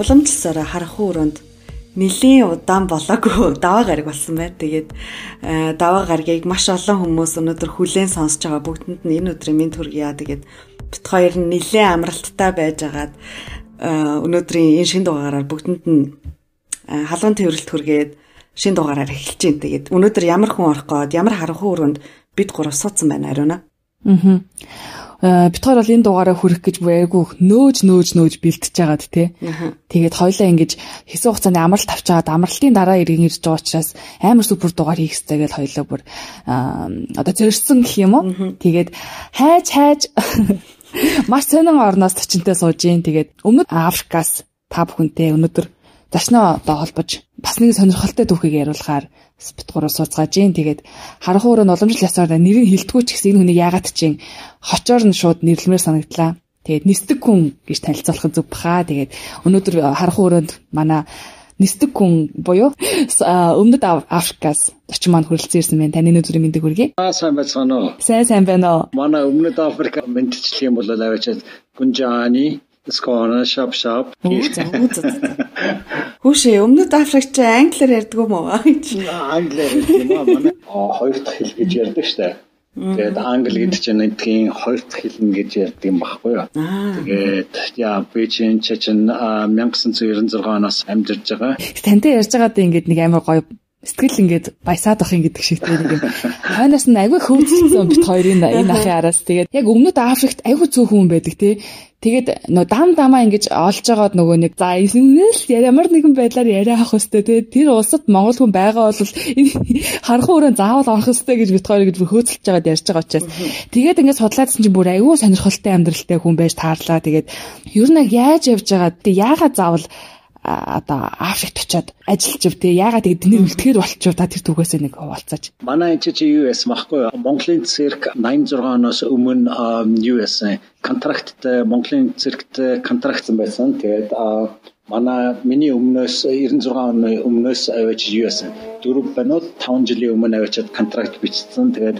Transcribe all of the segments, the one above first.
уламжлалсараа харах өрөөнд нэлийн удаан болоогүй даваа гараг болсон байна. Тэгээд даваа гарагийг маш олон хүмүүс өнөөдөр хүлээн сонсож байгаа бүгдэнд нь энэ өдрийн минь төргийа. Тэгээд бит хоёр нь нэлийн амралттай байжгаад өнөөдрийн энэ шин дугаараар бүгдэнд нь халуун төвөрлөлт хүргээд шин дугаараар эхэлж байна. Тэгээд өнөөдөр ямар хүн орох гээд ямар харанхуй өрөөнд бид гурав суудсан байна ариуна. Аа. Э, хоёр бол энэ дугаараа хүрэх гэж айгүй нөөж нөөж нөөж бэлтэж байгаад те. Тэгээд хоёлаа ингэж хэсэг хугацаанд амралт авчаад амралтын дараа иргэн ирж байгаа учраас амар супер дугаар хийх хэрэгтэй гэж хоёлаа бүр одоо зөрсөн гэх юм уу. Тэгээд хайж хайж маш сонин орноос төчөнтэй сууж ийн. Тэгээд өмнөд Африкаас та бүхэнтэй өнөөдөр зочноо одоо холбож бас нэг сонирхолтой түүхийг яриулахаар бит гурав сууцгааж ийн. Тэгээд харанхуй өрөөнд уламжлал ясаар нэрийг хилдэггүй ч гэсэн энэ хүнийг яагаад чинь хочоор нь шууд нэрлэмээр санагдлаа. Тэгээд нисдэг хүн гэж танилцуулах зүг баха. Тэгээд өнөөдөр харанхуй өрөөнд манай нисдэг хүн буюу өмнөд Африкаас орчин маань хүрэлцэн ирсэн байна. Таны өдрийн мэндийг хүргэе. Аа сайн байцгаана уу? Сайн сайн байна уу? Манай өмнөд Африк мэдчлэх юм бол аваачаад Гунжаани Скона шап шап. Хүүшээ өмнөд Африкч англиар ярьдаг юм уу? Англиар ярьдаг юм аа. Манай хоёр дахь хэл гэж ярьдаг штэ. Тэгээд англи гэдэг чинь эдгийн хоёр дахь хэл нь гэж ярьдаг юм баггүй юу? Тэгээд яа би чинь чинь 1996 оноос амьдарч байгаа. Тантай ярьж байгаад ингээд нэг амар гоё сэтгэл ингээд баясаад ах юм гэдэг шиг тийм нэг юм. Хойноос нь агүй хөөцсөн бит хоёрын энэ ахын араас тэгээд яг өмнөд Африкт агүй цөөхөн хүн байдаг тий. Тэгээд нөө дам дамаа ингэж олж байгаад нөгөө нэг за ингээл ямар нэгэн байдлаар яриа авах хөстэй тий. Тэр улсад монгол хүн байгаа бол хархан өрөө заавал орох хөстэй гэж бит хоёр гэж хөөцөлж байгаад ярьж байгаа учраас. Тэгээд ингээд судлаадсан чинь бүр агүй сонирхолтой амьдралтай хүн байж таарлаа. Тэгээд ер нь яаж явж байгаа тий яагаад заавал одоо Африкт очиод ажиллаж ив те ягаад тэгээд тэний үлдэхээр болчихв та тэр түгээс нэг хуваалцаач. Манай энэ чи US махгүй Монголын цирк 86 оноос өмнө US контракттай Монголын циркт контрактсан байсан. Тэгээд манай миний өмнөөс 96 оны өмнөөс аваач юу яасан 4 банууд 5 жилийн өмнө аваачаад контракт бичсэн. Тэгээд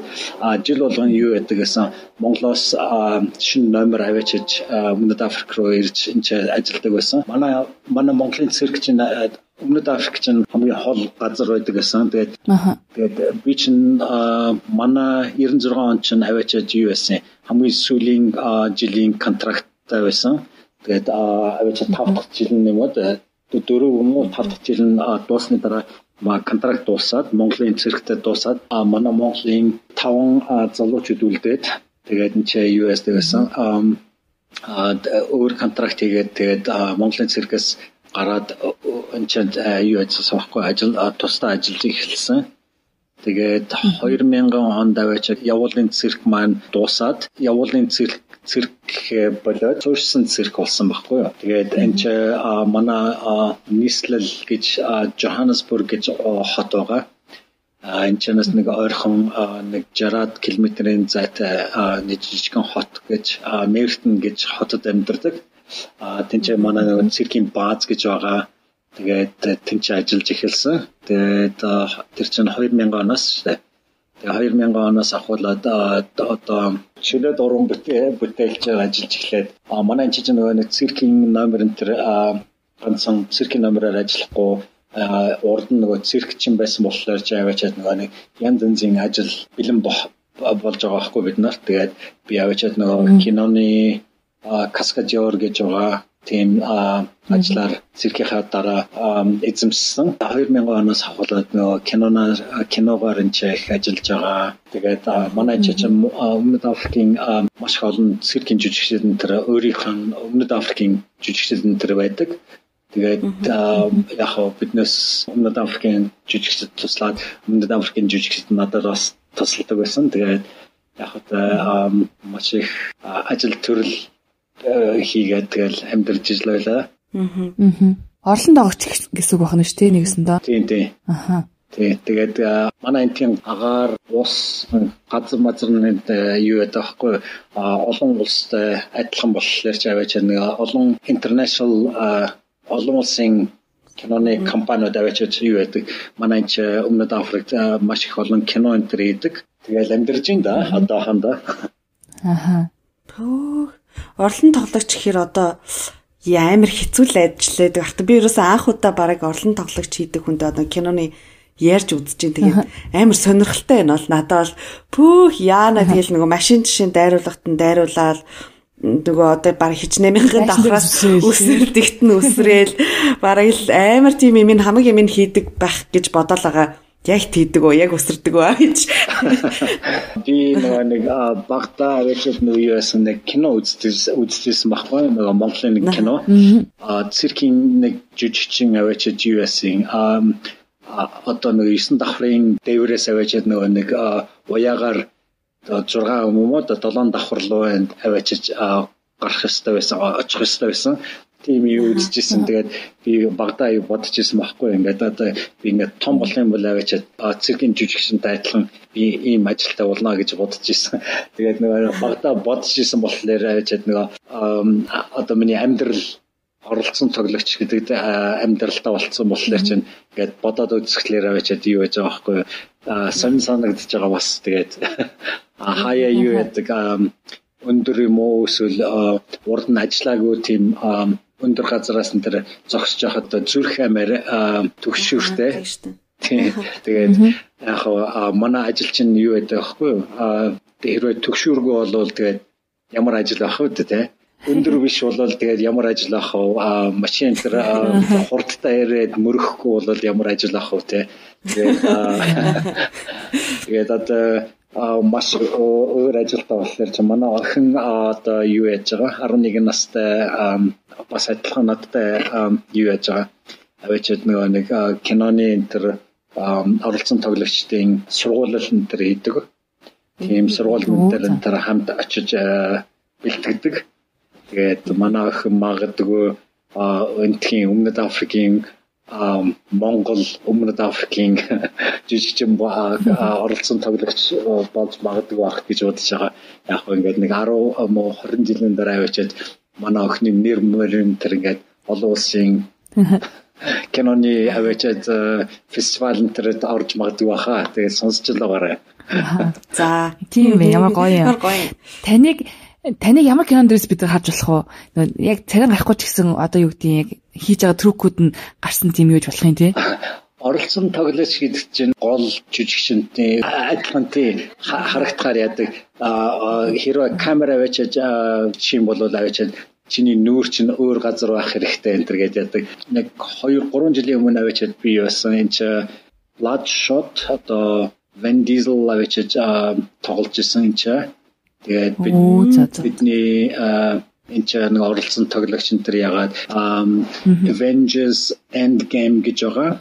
жил болгон юу яадаг гэсэн Монголоос шинэ номер аваачиж Өмнөд Африк руу ирж энэ ажилладаг байсан. Манай манай Монголын цирк чинь Өмнөд Африк чинь хамгийн хол газар байдаг гэсэн. Тэгээд тэгээд би чинь манай 96 он чинь аваачаад юу яасан хамгийн сүүлийн жилийн контракттай байсан. Тэгээд аваач 5 дахь жил нь юмуд дөрөв юм уу? 5 дахь жил нь дуусны дараа ма контракт дуусаад Монголын цэрэгтэй дуусаад манай Монголын 5 залуучууд үлдээд тэгээд энэ чи US дээрсэн өөр контракт хийгээд тэгээд Монголын цэрэгээс гараад энэ чи юу ажилласан байхгүй ажил тусдаа ажиллаж эхэлсэн. Тэгээд 2000 онд аваач явуулын цэрэг маань дуусаад явуулын цэрэг цирк болоод суурьсан цирк болсон байхгүй юу. Тэгээд энэ ч манай нийслэл гэж Johannesburg гэж хот байгаа. А энэ чанаас нэг ойрхон нэг 60 км-ийн зайтай нэг жижигхэн хот гэж Мертон гэж хотод амьдардаг. А тэнцээ манай нэг циркийн бааз гэж байгаа. Тэгээд тэнцээ ажиллаж эхэлсэн. Тэгээд тэр чинь 2000 оноос. Тэгээ 2000 оноос ахуулаад одоо чөлөөд уран бүтээлч ажиллаж эхлээд манай энэ чинь нөгөө нэг циркийн номер энэ төр ганцхан циркийн номероор ажиллахгүй урд нь нөгөө циркчин байсан болохоор ч аваачаад нөгөө нэг янз янзын ажил бэлэн болж байгаа байхгүй бид нарт. Тэгээд би аваачаад нөгөө киноны каскадер гэж байгаа тийм ажлаар циркийнхаа дараа эзэмссэн. 2000 оноос хавуулаад нөгөө киноноор киногоор энэ их ажиллаж байгаа. Тэгээд манай чичим Өмнөд Африкийн маш олон циркийн жүжигчдэн тэр өөрийнх нь Өмнөд Африкийн жүжигчдэн тэр байдаг. Тэгээд яг хоо биднес Өмнөд Африкийн жүжигчд туслаад Өмнөд Африкийн жүжигчд надад бас тусалдаг байсан. Тэгээд яг хоо маш их ажил төрөл хийгээд тэгэл амьдарч ижил байлаа. Аа. Орлон дагагч гэсэн үг байна шүү дээ нэгэсэндээ. Тийм тийм. Аха. Тий, тэгээд манай энтийн агаар ус газар мазрын юу байдаг аахгүй олон улстай адилхан болохоор ч аваач нэг олон international олон улсын киноны компаниуд аваач юу байдаг манай энэ өмнөд Африкт маш их олон кино энтер хийдэг. Тэгээд амьдарч ин да одоохондоо. Аха. Төөх Орлон тоглогч гэхээр одоо амар хэцүү л ажиллаад багт би ерөөсөө анх удаа бараг орлон тоглогч хийдэг хүнд одоо киноны ярьж үзэж чинь тэгээд амар сонирхолтой байна бол надад бол пүүх яана тэгэл нөгөө машин жишээ дайруулгад нь дайруулаад нөгөө одоо баг хичнээн мянган давхраас өсрөл дэгтэн өсрөөл бараг л амар тийм юм хамаг юм хийдэг байх гэж бодоол байгаа яг тийдэг үү яг өсөрдөг үү гэж. Би нэг багтаа юу яасан нэг кино үзчихсэн үзчихсэн байхгүй нөгөө Монголын нэг кино. А циркийн нэг жижигчин аваад юу яасан? А одоо нөгөө 9 давхрын дээврээс аваад нөгөө нэг уяагаар 6 өмөмөд 7 давхар руу аваад гарах ёстой байсан очих ёстой байсан тийм юу үзчихсэн. Тэгээд би багадаа юу бодож ирсэн байхгүй. Ингээд одоо би ингээд том болох юм бол аваачаад циркийн жүжигчэнтэй адилхан би ийм ажилтаа болно гэж бодож ирсэн. Тэгээд нөгөө багадаа бодож ирсэн болохоор аваачаад нөгөө одоо миний амьдрал оролцсон тоглогч гэдэг амьдралтаа болцсон болохоор чинь ингээд бодоод үзэхлээр аваачаад юу яаж байгаа байхгүй. Сонь санагдаж байгаа бас тэгээд хаяа юу яадаг өндөр юм уу эсвэл урд нь ажиллаагүй тийм өндөр газараас нь тэр зогсож байхад зүрх амаар төгшөөртэй. Тэгээд яг манай ажил чинь юу байдаг вэ хөөе? хэрвээ төгшөөргүй болвол тэгээд ямар ажил байх вэ те? өндөр биш болол тэгээд ямар ажил ах вэ? Машин тэр хурдтай ирээд мөрөхгүй болол ямар ажил ах вэ те? Тэгээд тэгээд одоо маш өөр ажилтаа болохоор чи манай охин одоо юу яаж байгаа 11 настай бас адилхан надтай юу яаж байгаа авчид нөгөө нэг киноны энэ оролцсон тоглогчдын сургуулал энэ төр хийдэг. Тийм сургууль энэ төр хамт очиж бэлтгэдэг. Тэгээд манай охин магадгүй энтхийн өмнөд Африкийн Монгол өмнөд Африкийн жижигчин оролцсон тоглогч болж магадгүй байх гэж бодож байгаа. Яг гоо ингээд нэг 10 муу 20 жилийн дараа авчиад манай охины нэр мөрөн тэр ингээд олон улсын киноны авчиад фестивал энтерд орж магадгүй баха. Тэгээд сонсч л байгаарай. За тийм ээ ямар гоё юм. Таныг таныг ямар кинонд дээрс бид харж болох вэ? Яг царин гарахгүй ч гэсэн одоо юу гэдгийг яг хийж байгаа трюкүүд нь гарсан тийм юу гэж болох юм те? оролцсон тоглож гэдэг чинь гол жүжигчнтэй адилхан тий харагдахаар яадаг хэрвээ камера авчиж жишээ бол авчиж чиний нүүр чинь өөр газар байх хэрэгтэй энэ төр гэж яадаг нэг 2 3 жилийн өмнө авчиж би яасан энэ чи Bloodshot одоо Vin Diesel авчиж тоглож исэн энэ чи тэгээд бидний энэ ч нэг оролцсон тоглогч энэ төр ягаад Avengers Endgame гэж байгаа.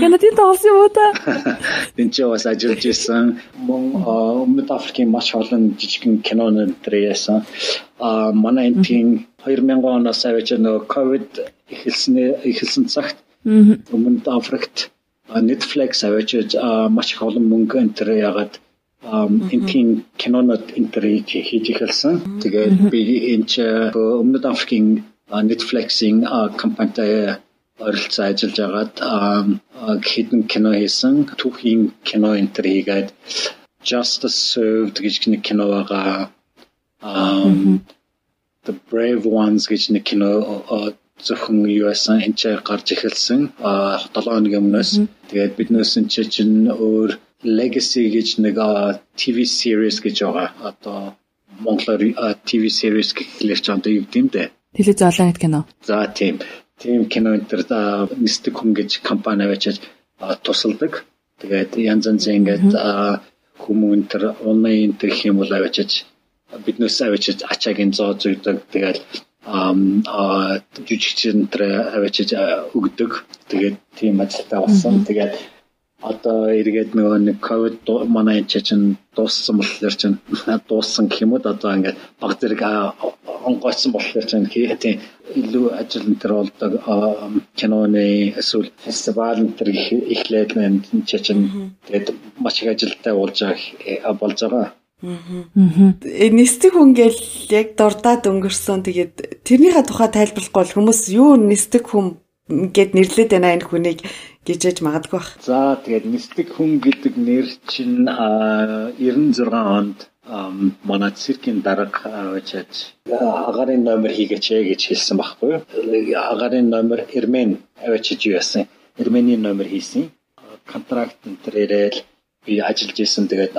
Яна тийм тоглосон юм уу та? Энэ ч бас ажиллаж исэн өмнөд Африкийн маш олон жижигхэн кинонууд дээр яасан. А манай энэ тийм 2000 оноос авч нөгөө ковид эхэлсэн эхэлсэн цагт өмнөд Африкт Netflix авч маш их олон мөнгө энэ төр ягаад энтийн кинонод интерийг хийж эхэлсэн. Тэгээд би энэ ч өмнөд Африкийн Netflix-ийн компанитай ойролцоо ажиллаж агаад хэдэн кино хийсэн. Түүхийн кино интер хийгээд Justice Served гэж нэг кино байгаа. The Brave Ones гэж нэг кино зөвхөн юусан энэ ч гарч эхэлсэн. А 7 хоногийн өмнөөс тэгээд биднээс энэ чинь өөр Legacy гэж нэг TV series гэж байгаа. Одоо Монголоор TV series гэхлээр ч одоо юу гэдэм бэ? Телевиз олон гэдэг кино. За тийм. Тийм кино энэ төр Mystic Home гэж компани авчиж тусалдаг. Тэгээд янз янзын ингээд хүмүүн төр онлайн төр хэм бол авчиж биднээс авчиж ачаагийн зоо зүйдэг. Тэгээд а жүжигчин тэр авчиж өгдөг. Тэгээд тийм ажилтаа болсон. Тэгээд одоо эргээд нөгөө нэг ковид манай энэ чинь дууссан болохоор чинь дууссан гэх юм уу? Одоо ингээд баг зэрэг онгойцсон болохоор чинь тийм илүү ажил энэ төр болдог киноны эсвэл фестивал энэ төр эхлээд энэ чинь тэгээд маш их ажилтай болж байгаа болж байгаа. Э нисдэг хүн гэл яг дурдаад өнгөрсөн. Тэгээд тэрнийхээ тухай тайлбарлахгүй бол хүмүүс юу нисдэг хүн гэд нэрлээд байна энэ хүнийг гижээж магадгүй бах. За тэгээд мистик хүн гэдэг нэр чинь 96 онд манай циркийн дарга авчиж агарын номер хийгээч гэж хэлсэн байхгүй юу. Агарын номер Эрмен авчиж юу яасан. Эрменийн номер хийсэн. Контракт энэ ирэл би ажиллаж исэн. Тэгээд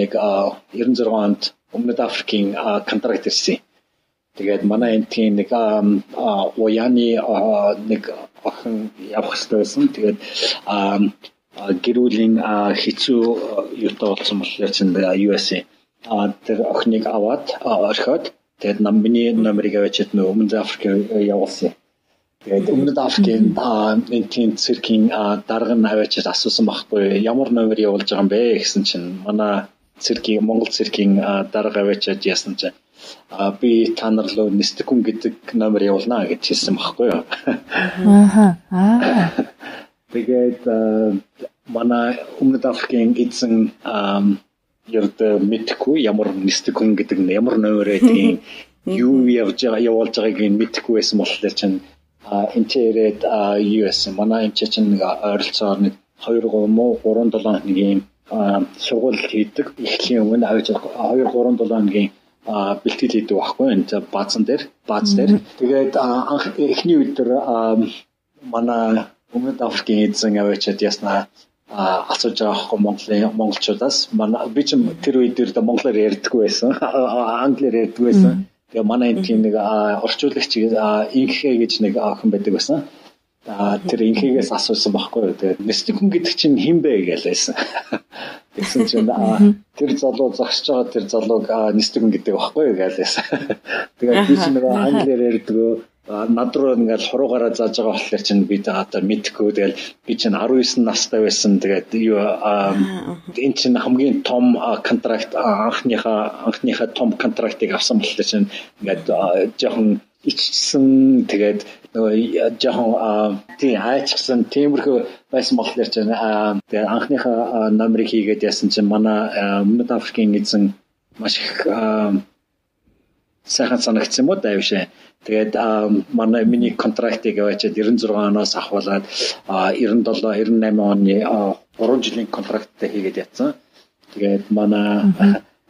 нэг 96 онд Өмнөд Африкийн контракт ирсэн. Тэгээд манай энтгийн нэг уяаны нэг охин явах хэрэгтэй байсан. Тэгээд гэрүүлийн хэцүү юутай болсон болохоор чинь USA тэр охиныг аваад орхиод тэгээд намны номерыг авчиад нөө өмнөд Африк явуулсан. Тэгээд өмнөд Африкийн энэ циркийн дарга нь авчиад асуусан байхгүй ямар номер явуулж байгаа юм бэ гэсэн чинь манай циркийн Монгол циркийн дарга авчиад яасан чинь би та нар руу нистэгүн гэдэг номер явуулнаа гэж хэлсэн байхгүй юу. Аа. Тэгээд манай өмнөд Африкийн эзэн ерд мэдхгүй ямар нистэгүн гэдэг нь ямар номер байдгийг юу явж байгаа явуулж байгааг мэдхгүй байсан болохоор чинь энтерэд US манай энэ чинь нэг ойролцоогоор нэг 2 3 муу 3 7 хоногийн сургууль хийдэг. Эхлийн өмнө 2 3 7 хоногийн бэлтгэл хийдэг байхгүй энэ баазан дээр бааз дээр. Тэгээд анх эхний үед төр манай өмнөд Африкийн эзэн аваачаад яснаа асууж байгаа хөө Монголын монголчуудаас. Манай би ч тэр үед дээр монголоор ярьдаггүй байсан. Англиар ярьдаггүй байсан. Тэгээ манай энэ тийм нэг орчуулагч инхээ гэж нэг охин байдаг байсан тэр инхээс асуусан байхгүй тэгээ нэстэг хүн гэдэг чинь хэн бэ байсан Тэгсэн чинь тэр залуу зогсож байгаа тэр залууг нэстэгэн гэдэг байхгүй юу гэлээсэн. Тэгээд би чинь нөгөө англиар ярьдгөө над руу ингээл хуруугаараа зааж байгаа болохоор чинь би одоо мэдхгүй. Тэгэл би чинь 19 настай байсан. Тэгээд юу энэ чинь хамгийн том контракт анхныхаа анхныхаа том контрактыг авсан болохоор чинь ингээд жоохон ичсэн тэгээд нөгөө жоохон тийм айч гэсэн тиймэрхүү байсан болохоор ч тэгээд анхныхаа номерыг хийгээд яасан чинь манай өмнөд Африкийн эзэн маш их сайхан санагдсан юм уу дайвшаа. Тэгээд манай миний контрактыг аваачаад 96 оноос ахуулаад 97 98 оны 3 жилийн контракттай хийгээд ятсан. Тэгээд манай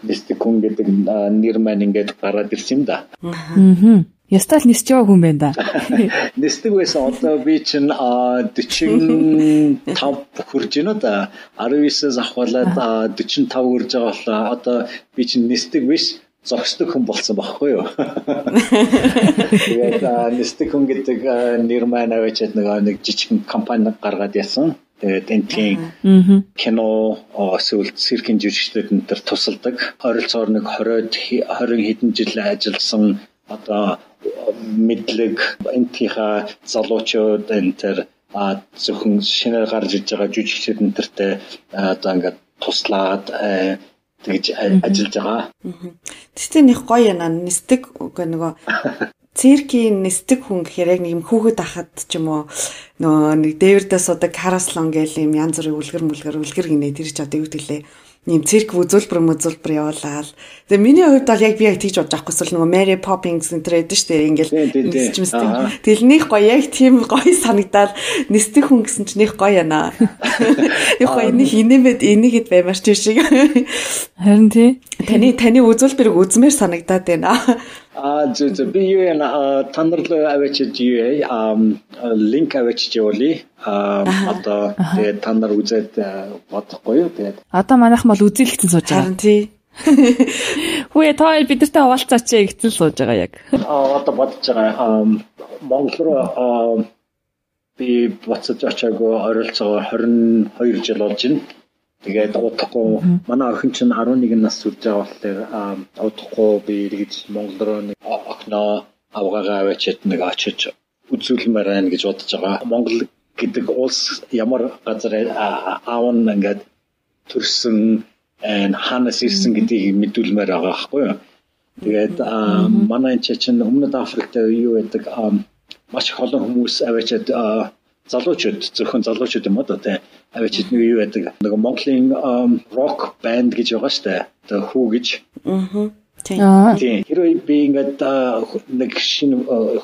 Мистик хүн гэдэг нэр маань ингээд гараад ирсэн юм да. Аа. Ястал нисч байгаа хүн байна да. Нисдэг байсан одоо би чинь 45 хүрж байна да. 19-ээс ахвалаад 45 хүрж байгаа болоо одоо би чинь нисдэг биш зогсдог хүн болсон байхгүй юу. Тэгээд нисдэг хүн гэдэг нэр маань аваачаад нэг жижигхэн компани гаргаад ясан. Тэгээд энтгийн кино эсвэл циркийн жүжигчдүүд энэ төр тусалдаг. Ойролцоогоор нэг 20 20 хэдэн жил ажилласан одоо мэдлэг энтийнхаа залуучууд энэ төр а зөвхөн шинээр гарч иж байгаа жүжигчид энтертэй одоо ингээд туслаад тэгж ажиллаж байгаа. Тэгтээ нэг гоё яна нисдэг үгүй нөгөө циркийн нисдэг хүн гэхээр яг нэг юм хүүхэд ахад ч юм уу нөгөө нэг дээвэрдээ судаг караслон гээл юм янз бүрийн үлгэр мүлгэр үлгэр гинэ тэр ч одоо юу гэдгэлээ нэм цирк үзүүлбэр мүзүүлбэр явуулаад. Тэгээ миний хувьд бол яг би яг тэгж бодож эсвэл нөгөө Mary Poppins энэ гэдэг шүү дээ. Ингээл нисчмэстэй. Тэгэл них гоё яг тийм гоё санагдаад нисдэг хүн гэсэн чинь них гоё яана. Яг гоё нэг инэмэд энийгэд баймар ч шиг. Харин тий. Таны таны үзүүлбэрийг үзмээр санагдаад байна. А зэ зэ би юу яна танарлаа авчиж юу яа линк авчиж явуулъя. А одоо тэгээд та нар үзээд бодохгүй юу тэгээд Одоо манайхан бол үзэлэгтэн сууж байгаа. Харин тий. Хүүе та бидэртэй хаваалцаач гэсэн сууж байгаа яг. А одоо бодож байгаа. Монгол руу би буцаж очиагүй ойролцоогоор 22 жил болж байна. Тэгээд удахгүй манай охин чинь 11 нас хүрч байгаа болохоор удахгүй би эргэж Монгол руу нэг окно авгаагаа авчиад нэг очиж үзүүлмээр байна гэж бодож байгаа. Монгол гэдэг улс ямар газар аав нь ингээд төрсөн хаанаас ирсэн гэдгийг мэдүүлмээр байгаа байхгүй юу. Тэгээд манай энэ чинь өмнөд Африкт юу байдаг? Маш их олон хүмүүс аваачаад залуучууд зөвхөн залуучууд юм одоо тий. Аваачид нэг юу байдаг? Нэг Монголын рок банд гэж байгаа штэ. Одоо хүү гэж. Аа. Тий. Хэрвээ би ингээд нэг шинэ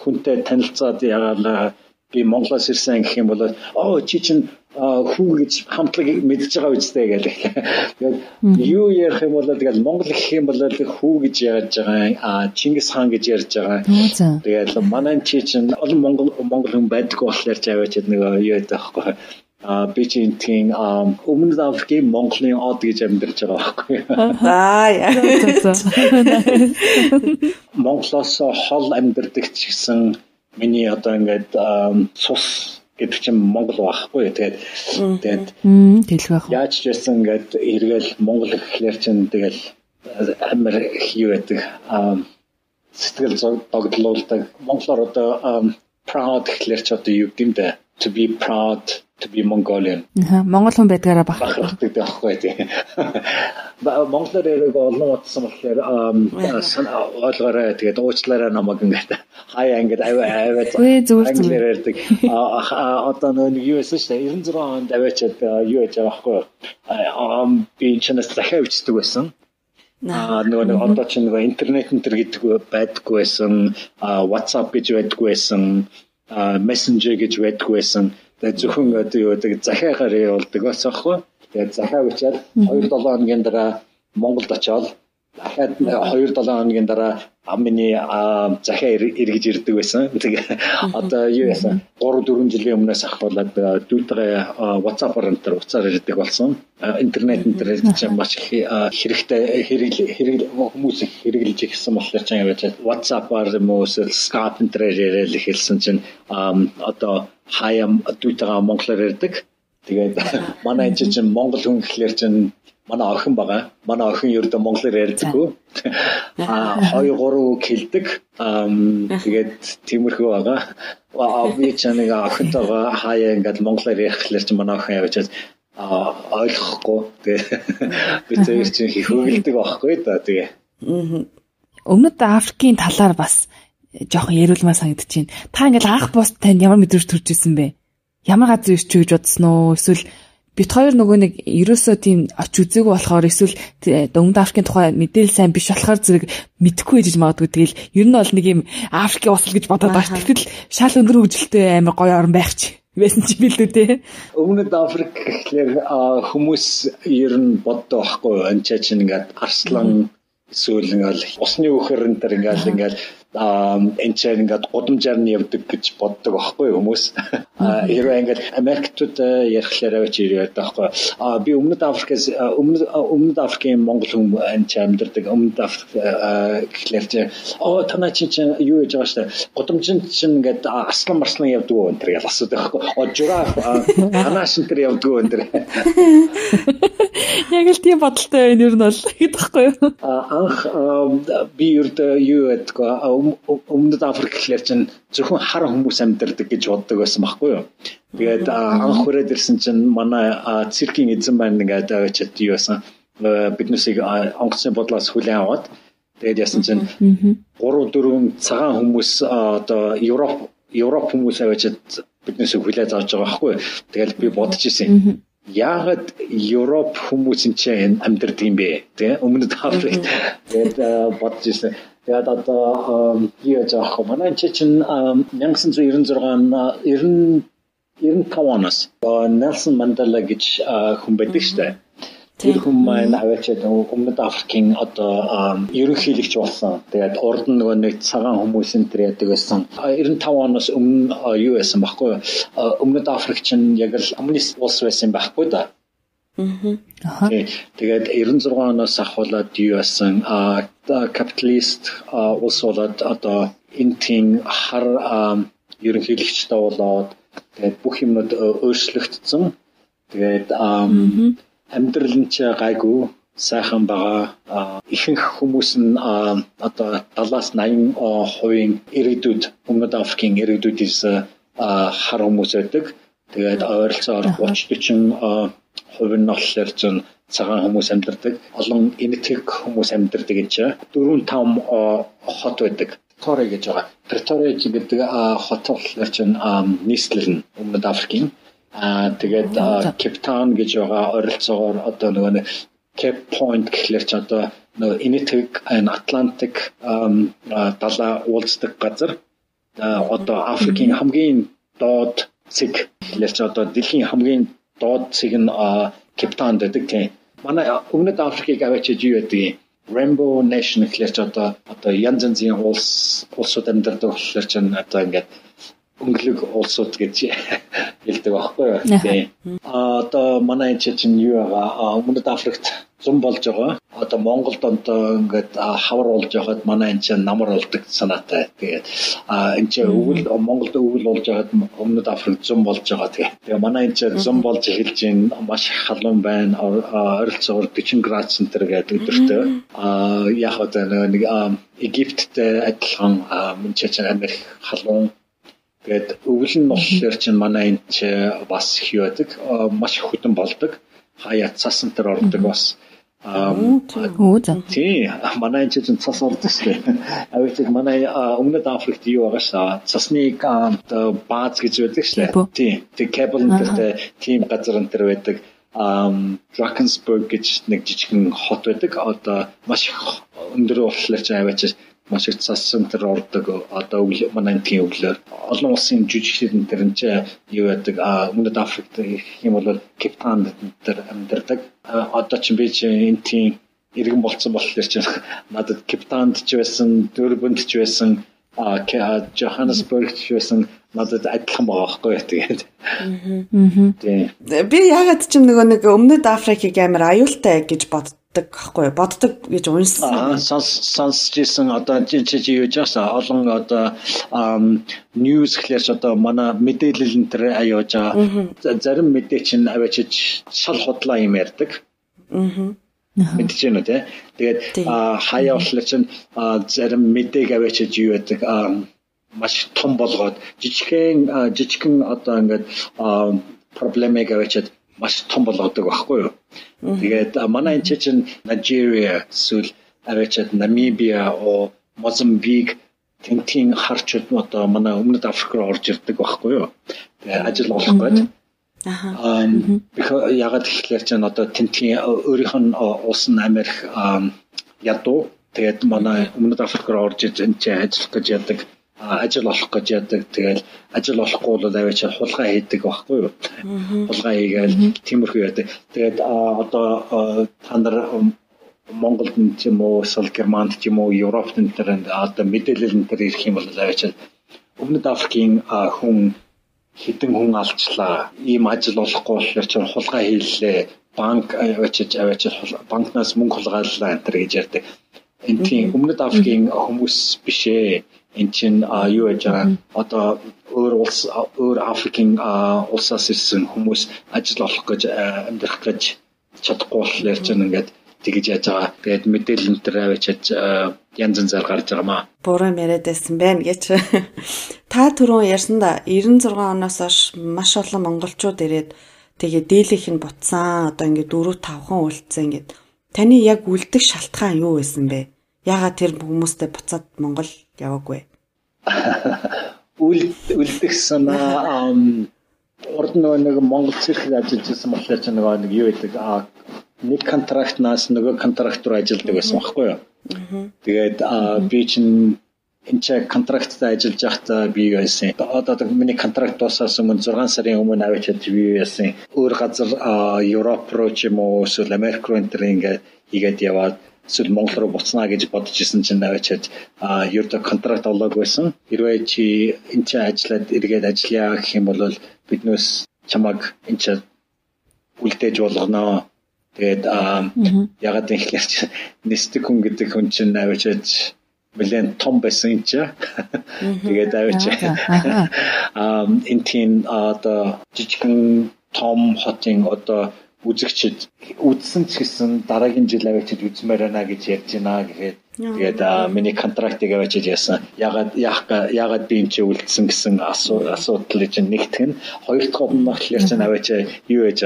хүнтэй танилцаад ягаалаа би Монголоос ирсэн гэх юм бол оо чи чинь хүү гэж хамтлаг мэдж байгаа үстэй гэдэг. Тэгээд юу ярих юм бол тэгэл Монгол гэх юм бол хүү гэж яаж байгаа а Чингис хаан гэж ярьж байгаа. Тэгээд манай чи чинь олон Монгол Монгол хүн байдаг болохоор ч аваач нэг юу яадаг байхгүй. А би чи тийм өмнөд Африкийн Монголын од гэж амьдарч байгаа байхгүй. Аа яа. Монголоос хол амьдардаг ч гэсэн миний одоо ингээд цус гэдэг чинь Монгол байхгүй. Тэгээд тэгээд тэлэх байх. Яаж ч байсан ингээд эргээл Монгол гэхлээр чинь тэгэл амар юу байдаг. Сэтгэл догдлуулдаг. Монголоор одоо proud гэхлээр ч одоо юу гэдэм бэ? To be proud to be Mongolian. Монгол хүн байдгаараа бахархдаг байхгүй тийм. Монголоор яриг олон утсан болохоор ойлгоорой тэгээд уучлаарай намайг ингээд хаяа ингээд аваа аваад англиар ярьдаг. Одоо нэг юу эсвэл 96 онд аваачаад юу яж байгаа байхгүй. Би чинээс захиа бичдэг байсан. Аа нөгөө нэг одоо ч нөгөө интернет энэ төр гэдэг байдаггүй байсан. WhatsApp гэж байдаггүй байсан. Messenger гэж байдаггүй байсан Тэгээд зөвхөн одоо юу гэдэг захиагаар явуулдаг бас аахгүй. Тэгээд захиа бичээд 2-7 хоногийн дараа Монголд очиод дахиад 2-7 хоногийн дараа амны захиа эргэж ирдэг байсан. Тэгээ одоо юу яасан 3 4 жилийн өмнөөс ахвалаад дүүтэйгээ WhatsApp-аар энэ уцаар ирдэг болсон. Интернет интернет чинь маш хэрэгтэй хэрэг хүмүүс хэрэглэж ирсэн болохоор ч юм яаж WhatsApp-аар юм уу Skype интернет яриад эхэлсэн чинь одоо хаяа дүүтэйгээ монголоор ярьдаг. Тэгээд манай энэ чинь монгол хүн гэхлээр чинь манай охин байгаа. Манай охин ердөө монголоор ярьдаггүй. Аа 2 3 үг хэлдэг. Тэгээд тиймэрхүү байгаа. Аа би ч нэг охинтойгоо хаяа ингээд монголоор ярихлаар чинь манай охин явж а ойлгохгүй тэгээ би тэр чинь хөвгөлдөг байхгүй да тэгээ. Өмнөд Африкийн талаар бас жоохон яриулмаа санагдчихээн. Та ингээл анх бус танд ямар мэдрэмж төрж исэн бэ? Ямар газар ирч гэж бодсон уу? Эсвэл бит хоёр нөгөө нэг ерөөсөө тийм оч үзээгүй болохоор эсвэл Дөнгөд Африкийн тухай мэдээлэл сайн биш болохоор зэрэг мэдэхгүй гэж магадгүй. Тэгэл ер нь бол нэг юм Африкийн усал гэж бодоод байгаа. Тэгтэл шал өндөр хөгжилтэй амар гоё орн байх чи байсан чи билүү те. Өмнөд Африк гэхлээр хүмүүс ер нь боддог байхгүй энэ чинь ингээд арслан эсвэл ингээл усны үхэр энэ төр ингээл ингээл энэ ч ингээд гудамжаар нь явдаг гэж боддог байхгүй хүмүүс. Хэрвээ ингээд Америктууд ярихлаараа ч яриад байхгүй. А би өмнөд Африкээс өмнөд Африкийн Монгол хүн энэ ч амьдардаг өмнөд Африк гэхлээр чи оо танаа чи юу яж байгаа штэ. Гудамжинд чинь ингээд аслан марслан явдаг уу энэ төр гэж асуудаг байхгүй. О жираф танаа шин тэр явдаг уу энэ төр. Яг л тийм бодолтой байна ер нь бол гэдэгхгүй юу. Анх би ердөө юу ядгаа өмнөд Африк гэхлээр чинь зөвхөн хар хүмүүс амьдардаг гэж боддог байсан байхгүй юу. Тэгээд анх хүрээд ирсэн чинь манай циркийн эзэн маань ингээд авчиад юу байсан биднээсийг онгоцны бодлоос хүлээн аваад тэгээд ясан чинь 3 4 цагаан хүмүүс одоо Европ Европ хүмүүс авчиад биднээсийг хүлээж авч байгаа байхгүй юу. Тэгээд би бодож ирсэн яагаад Европ хүмүүс энэ амьдардаг юм бэ? Тэ өмнөд Африкт тэгээд бодож ирсэн. Тэгээд одоо юу авах вэ? Манай чи чинь 1996 90 95 оноос Нельсон Мандела гэж хүн байдаг дээ. Тэр хүн маань аваачаад өмнөд Африкийн одоо ерөнхийлөгч болсон. Тэгээд урд нь нөгөө нэг цагаан хүмүүсийн тэр яадаг байсан. 95 оноос өмнө юу байсан баггүй. Өмнөд Африк чинь яг л коммунист улс байсан байхгүй да. Аа. Тэгээд 96 оноос ахуулаад юу байсан? А капиталист улс болоод одоо энтийн хар ерөнхийлөгчтэй болоод тэгээд бүх юмнууд өөрчлөгдсөн. Тэгээд амьдрал нь ч гайгүй сайхан байгаа. Ихэнх хүмүүс нь одоо 70-аас 80% иргэдүүд өмнөд Африкийн иргэдүүдээс хар хүмүүс байдаг. Тэгээд ойролцоогоор 30 40 хувь нь болохоор зэн цагаан хүмүүс амьдардаг. Олон энэтхэг хүмүүс амьдардаг чинь 4 5 хот байдаг. Торой гэж байгаа. Претория гэдэг хот болохоор чинь нийслэл нь өмнөд Африкийн аа тэгээд Кейптаун гэж байгаа ойролцоогоор одоо нөгөө нэг Cape Point гэхлээр ч одоо нөгөө энэтхэг Атлантик далаа уулздаг газар одоо Африкийн хамгийн доод цэг хэлж одоо дэлхийн хамгийн доод цэг нь Кептаунд байдаг тийм. Манай өмнөд Африкийг аваачиж юу гэдэг Rainbow Nation гэхэлэр ч одоо одоо янз янзын улс улсууд амьдардаг болохоор ч одоо ингээд өнгөлөг улсууд гэж хэлдэг байхгүй юу. Тийм. А одоо манай чинь юу байгаа өмнөд Африкт зам болж байгаа. Одоо Монголд одоо ингээд хавар болж байгаад манай энэ чинь намар болдог санаатай. Тэгээд энэ чинь өвөл Монголд өвөл болж байгаад өмнөд Африк зам болж байгаа. Тэгээ манай энэ чинь зам болж эхэлж байна. Маш халуун байна. Ойролцоогоор 40 градус центр гэдэг өдөртөө. А яг одоо нэг Египттэй адилхан энэ чинь Америк халуун Тэгээд өвөл нь болохоор чинь манай энэ ч бас хий байдаг. Маш хөдөн болдог. Хаяа цасан дээр ордог бас. Аа тий манай энэ чинь цас ордог шүү дээ. Авиг манай өмнөд Африкт юу байгаа шаа цасны бааз гэж байдаг шүү дээ. Тий. Тэг кабел нэртэй тийм газар энэ төр байдаг. Um Drakensberg гэж нэг жижигэн хот байдаг. Одоо маш өндөр болохоор ч аваач маш их цасан тэр ордог. Одоо манай тийм өглөөр олон улсын жүжигчдэн тэр нь юу байдаг? А өмнөд Африкт юм бол Кейптаунд дээр амьдардаг. Одоо ч би чи энэ тийм иргэн болцсон болохоор чи надад Кейптаунд ч байсан Дөрбөнд ч байсан а Johannesburg ч байсан надад адилхан байгаа байхгүй тэгээд. Аа. Би ягаад ч нөгөө нэг өмнөд Африкийг амар аюултай гэж бод боддог байхгүй боддог гэж уншсан. Сонсчихсан одоо чи чи юу яжаа олон одоо ньюс гэхлээр одоо манай мэдээлэл энэ төр аяаж байгаа. Зарим мэдээ чинь аваачиж шал худлаа юм ярьдаг. Аа мэдэж байна тий. Тэгээд хаяа болохоор чинь зарим мэдээг аваачиж юу яадаг маш том болгоод жижигхэн жижигхэн одоо ингээд проблемыг аваачаад маш том болгодог байхгүй юу. Тэгээд манай энэ чинь Nigeria эсвэл аваачаад Намибиа о Мозамбик тентийн харчууд одоо манай өмнөд Африк руу орж ирдэг байхгүй юу. Тэгээд ажил олох гээд. Аа ягаад гэхээр чинь одоо тентгийн өөрийнх нь улс нь Америк ядуу. Тэгээд манай өмнөд Африк руу орж иж энэ чинь ажиллах гэж яадаг ажил олох гэж яадаг. Тэгэл ажил олохгүй бол аваач хулгай хийдэг байхгүй юу? Хулгай хийгээл тиймэрхүү яадаг. Тэгээд одоо та нар Монголд нь ч юм уу, эсвэл Германд ч юм уу, Европт энэ төр одоо мэдээлэл энэ төр ирэх юм бол аваач Өмнөд Африкийн хүн хідэн хүн алчлаа. Ийм ажил олохгүй болохоор ч хулгай хийлээ. Банк аваачиж аваачиж банкнаас мөнгө хулгайлаа энэ гэж ярьдаг. Энэ тийм Өмнөд Африкийн хүмүүс биш ээ эн чинь юу яж байгаа одоо өөр улс өөр Африкийн улсаас ирсэн хүмүүс ажил олох гэж амьдрах гэж чадахгүй болохоор чинь ингээд тэгж яаж байгаа. Тэгээд мэдээлэл энэ төр авчиж янз янзаар гарч байгаа маа. Буруу яриад байсан байна гэж. Та түрүүн ярьсанда 96 оноос хойш маш олон монголчууд ирээд тэгээ дийлэх нь буцсан. Одоо ингээд 4 5хан үлдсэн ингээд. Таны яг үлдэх шалтгаан юу байсан бэ? Яагаад тэр хүмүүстэй буцаад Монгол яваагүй? Үл үлдэх санаа урд нэг Монгол цэрхэд ажиллаж байсан болохоор ч нөгөө нэг юу гэдэг нэг контрактнаас нөгөө контракт руу ажилладаг байсан байхгүй юу. Тэгээд би чинь энэ ч контракттай ажиллаж байхдаа би байсан. Одоо миний контракт дуусаас өмнө 6 сарын өмнө авчиж би байсан. Өөр газар Европ руу ч юм уу эсвэл Америк руу энэ ингээд игээд яваад эсвэл Монгол руу буцнаа гэж бодож исэн чинь наваачаад ердөө контракт олоогүйсэн. Хэрвээ чи энэ чинь ажиллаад эргээд ажиллая гэх юм бол биднээс чамаг энэ чинь үлдээж болгоно. Тэгээд ягаад гэхээр нэстэг хүн гэдэг хүн чинь наваачаад нэлээд том байсан юм чи. Тэгээд аваач. Аа энэ тийм одоо жижигхэн том хотын одоо үзэгчд үзсэн ч гэсэн дараагийн жил авчиж үзмээр байна гэж ярьж байна гэхэд тэгээд миний контрактыг авчиж яасан. Ягаад ягаад би энэ чи үлдсэн гэсэн асуудал гэж нэгтгэх нь хоёр дахь юм болохоор ч аваач юу яж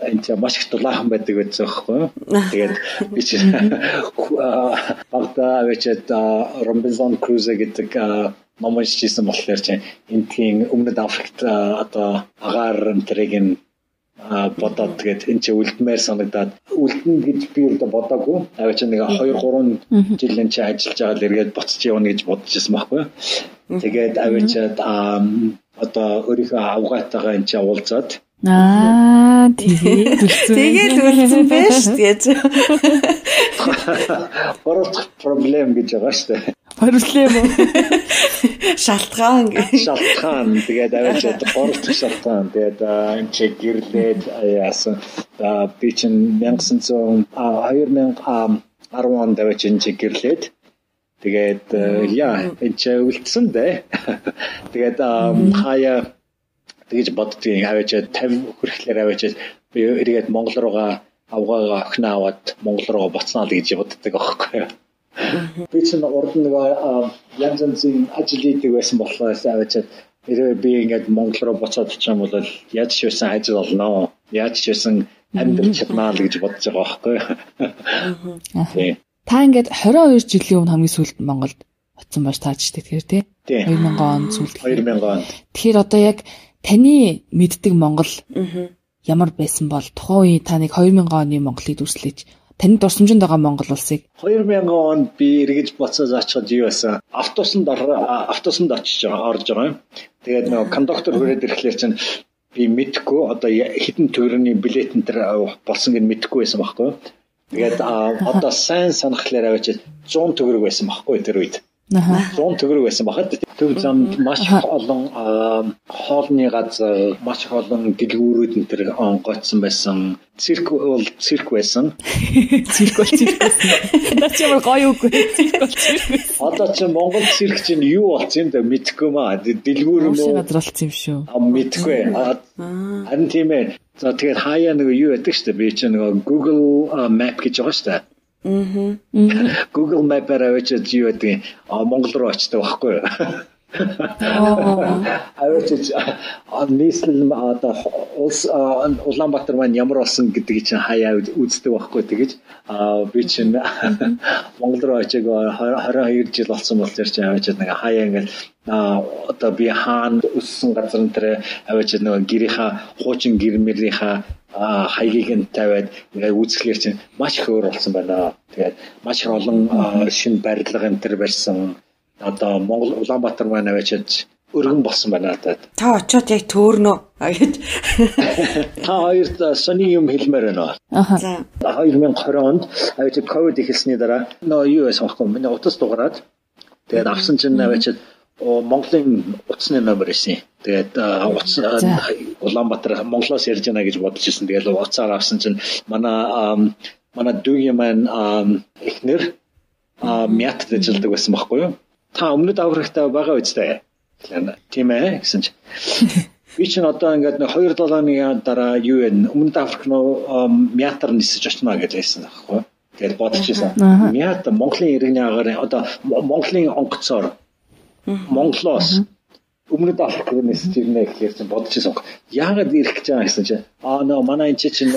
энэ чи маш их дулаахан байдаг гэсэн байхгүй юу. Тэгээд би чи багтаа авчиж Robinson Crusoe гэдэг номон шижсэн болохоор чинь энэ тийм өмнөд Африкт одоо агаар энтрийг нь бодоод тэгээд энэ чи үлдмээр санагдаад үлдэн гэж би өөртөө бодоагүй. Аваа чи нэг 2 3 жил энэ чи ажиллаж байгаа л эргээд буцаж явна гэж бодож ирсэн байхгүй. Тэгээд аваачаад одоо өөрийнхөө авгаатайгаа энэ чинь уулзаад Аа тэгээд үлдсэн. Тэгээд үлдсэн байж гэж. Боролт проблем гэж байгаа шүү дээ. Проблем үү? Шалтгаан гэж. Шалтгаан тэгээд аваад боролт шалтгаан. Тэгээд энэ чи гэрлээд яасан. Би чинь 1900 2010 онд аваад чинь гэрлээд Тэгээд яа энэ ч үлдсэн дээ. Тэгээд хаяа тэгэж боддгийн аваач 50 хүрэхлээр аваач би эргээд Монгол руугаа авгаага охин аваад Монгол руу боцноо л гэж боддог аахгүй юу. Би чинь урд нэг янз янзын ажил хийдэг байсан болохоор аваач хэрвээ би ингээд Монгол руу боцоод очих юм бол яаж ч байсан ажил олно. Яаж ч байсан амьдрч чаднаа л гэж бодож байгаа байхгүй. Та ингээд 22 жилийн өмнө хамгийн сүүлд Монголд очсон байж таач тэгэхээр тий? 2000 он сүүлд 2000 он. Тэгэхээр одоо яг таны мэддэг Монгол ямар байсан бол тухайн үе та нэг 2000 оны Монголыг дүрслэж таны дурсамжинд байгаа Монгол улсыг 2000 онд би эргэж боцоо заачаад юу байсан автобусанд автобусанд очиж орж байгаа. Тэгээд нөгөө кондуктор хүрээд ирэхлээр чинь би мэдхгүй одоо хэдэн төгрөгийн билет энэ болсон гэж мэдхгүй байсан байхгүй. Тэгээд одоо сайн санахлаар аваач 100 төгрөг байсан байхгүй тэр үед. 100 төгрөг байсан бахад. Төв замд маш олон хоолны газар маш олон дэлгүүрүүд энэ төр гоцсон байсан. Цирк бол цирк байсан. Цирк бол цирк наач ямар гоё үг цирк бол цирк одоо чи Монгол цирк чинь юу болсон юм да мэдхгүй маа. Дэлгүүр юм уу? газралцсан юм шүү. Мэдхгүй. Харин тийм ээ. За тэгээд хаяа нэг юу яддаг штэ? Би чи нэг Google Map гэж байгаа штэ Аа. Google Map-аар авчиж юу гэдэг Монгол руу очдог байхгүй юу? Авчиж нийслэл одоо улс Улаанбаатар маань ямар болсон гэдгийг чинь хаяа үздэг байхгүй тэгэж би чинь Монгол руу очиг 22 жил болсон болохоор чинь авчиж нэг хаяа ингээл одоо би хаана өссөн газар энэ авчиж нэг гэрийнхаа хуучин гэр мөрийнхаа хаягийг нь тавиад ингээд үүсгэхлээр чинь маш их өөр болсон байна. Тэгээд маш их олон шинэ барилга энэ төр барьсан. Одоо Монгол Улаанбаатар маань аваачаад өргөн болсон байна надад. Та очиод яг төөрнөө гэж. Та хоёрт сони юм хэлмээр байна. Аха. 2020 онд аваачаад ковид ихэлсний дараа нөө юу байсан бэхгүй миний утас дугараад тэгээд авсан чинь аваачаад Монголын утасны номер исэн. Тэгээд утас Улаанбаатар Монголоос ярьж байна гэж бодож ирсэн. Тэгээд уцаар авсан чинь манай манай дүүгийн маань эхнэр мят ажилладаг байсан байхгүй юу? Та өмнөд аврагтаа байгаа үстэй. Тийм ээ гэсэн чинь. Би чинь одоо ингээд 2 7 оны дараа юу вэ? Өмнөд Африк нөө мятар нисэж очно гэж хэлсэн байхгүй юу? Тэгээд бодож ирсэн. Мят Монголын иргэний агаар одоо Монголын онгоцоор Монголоос өмнөд Африкээс ирнэ гэхээр чинь бодож ирсэн. Яагаад ирэх гэж байгаа гэсэн чинь аа нөө манай энэ чинь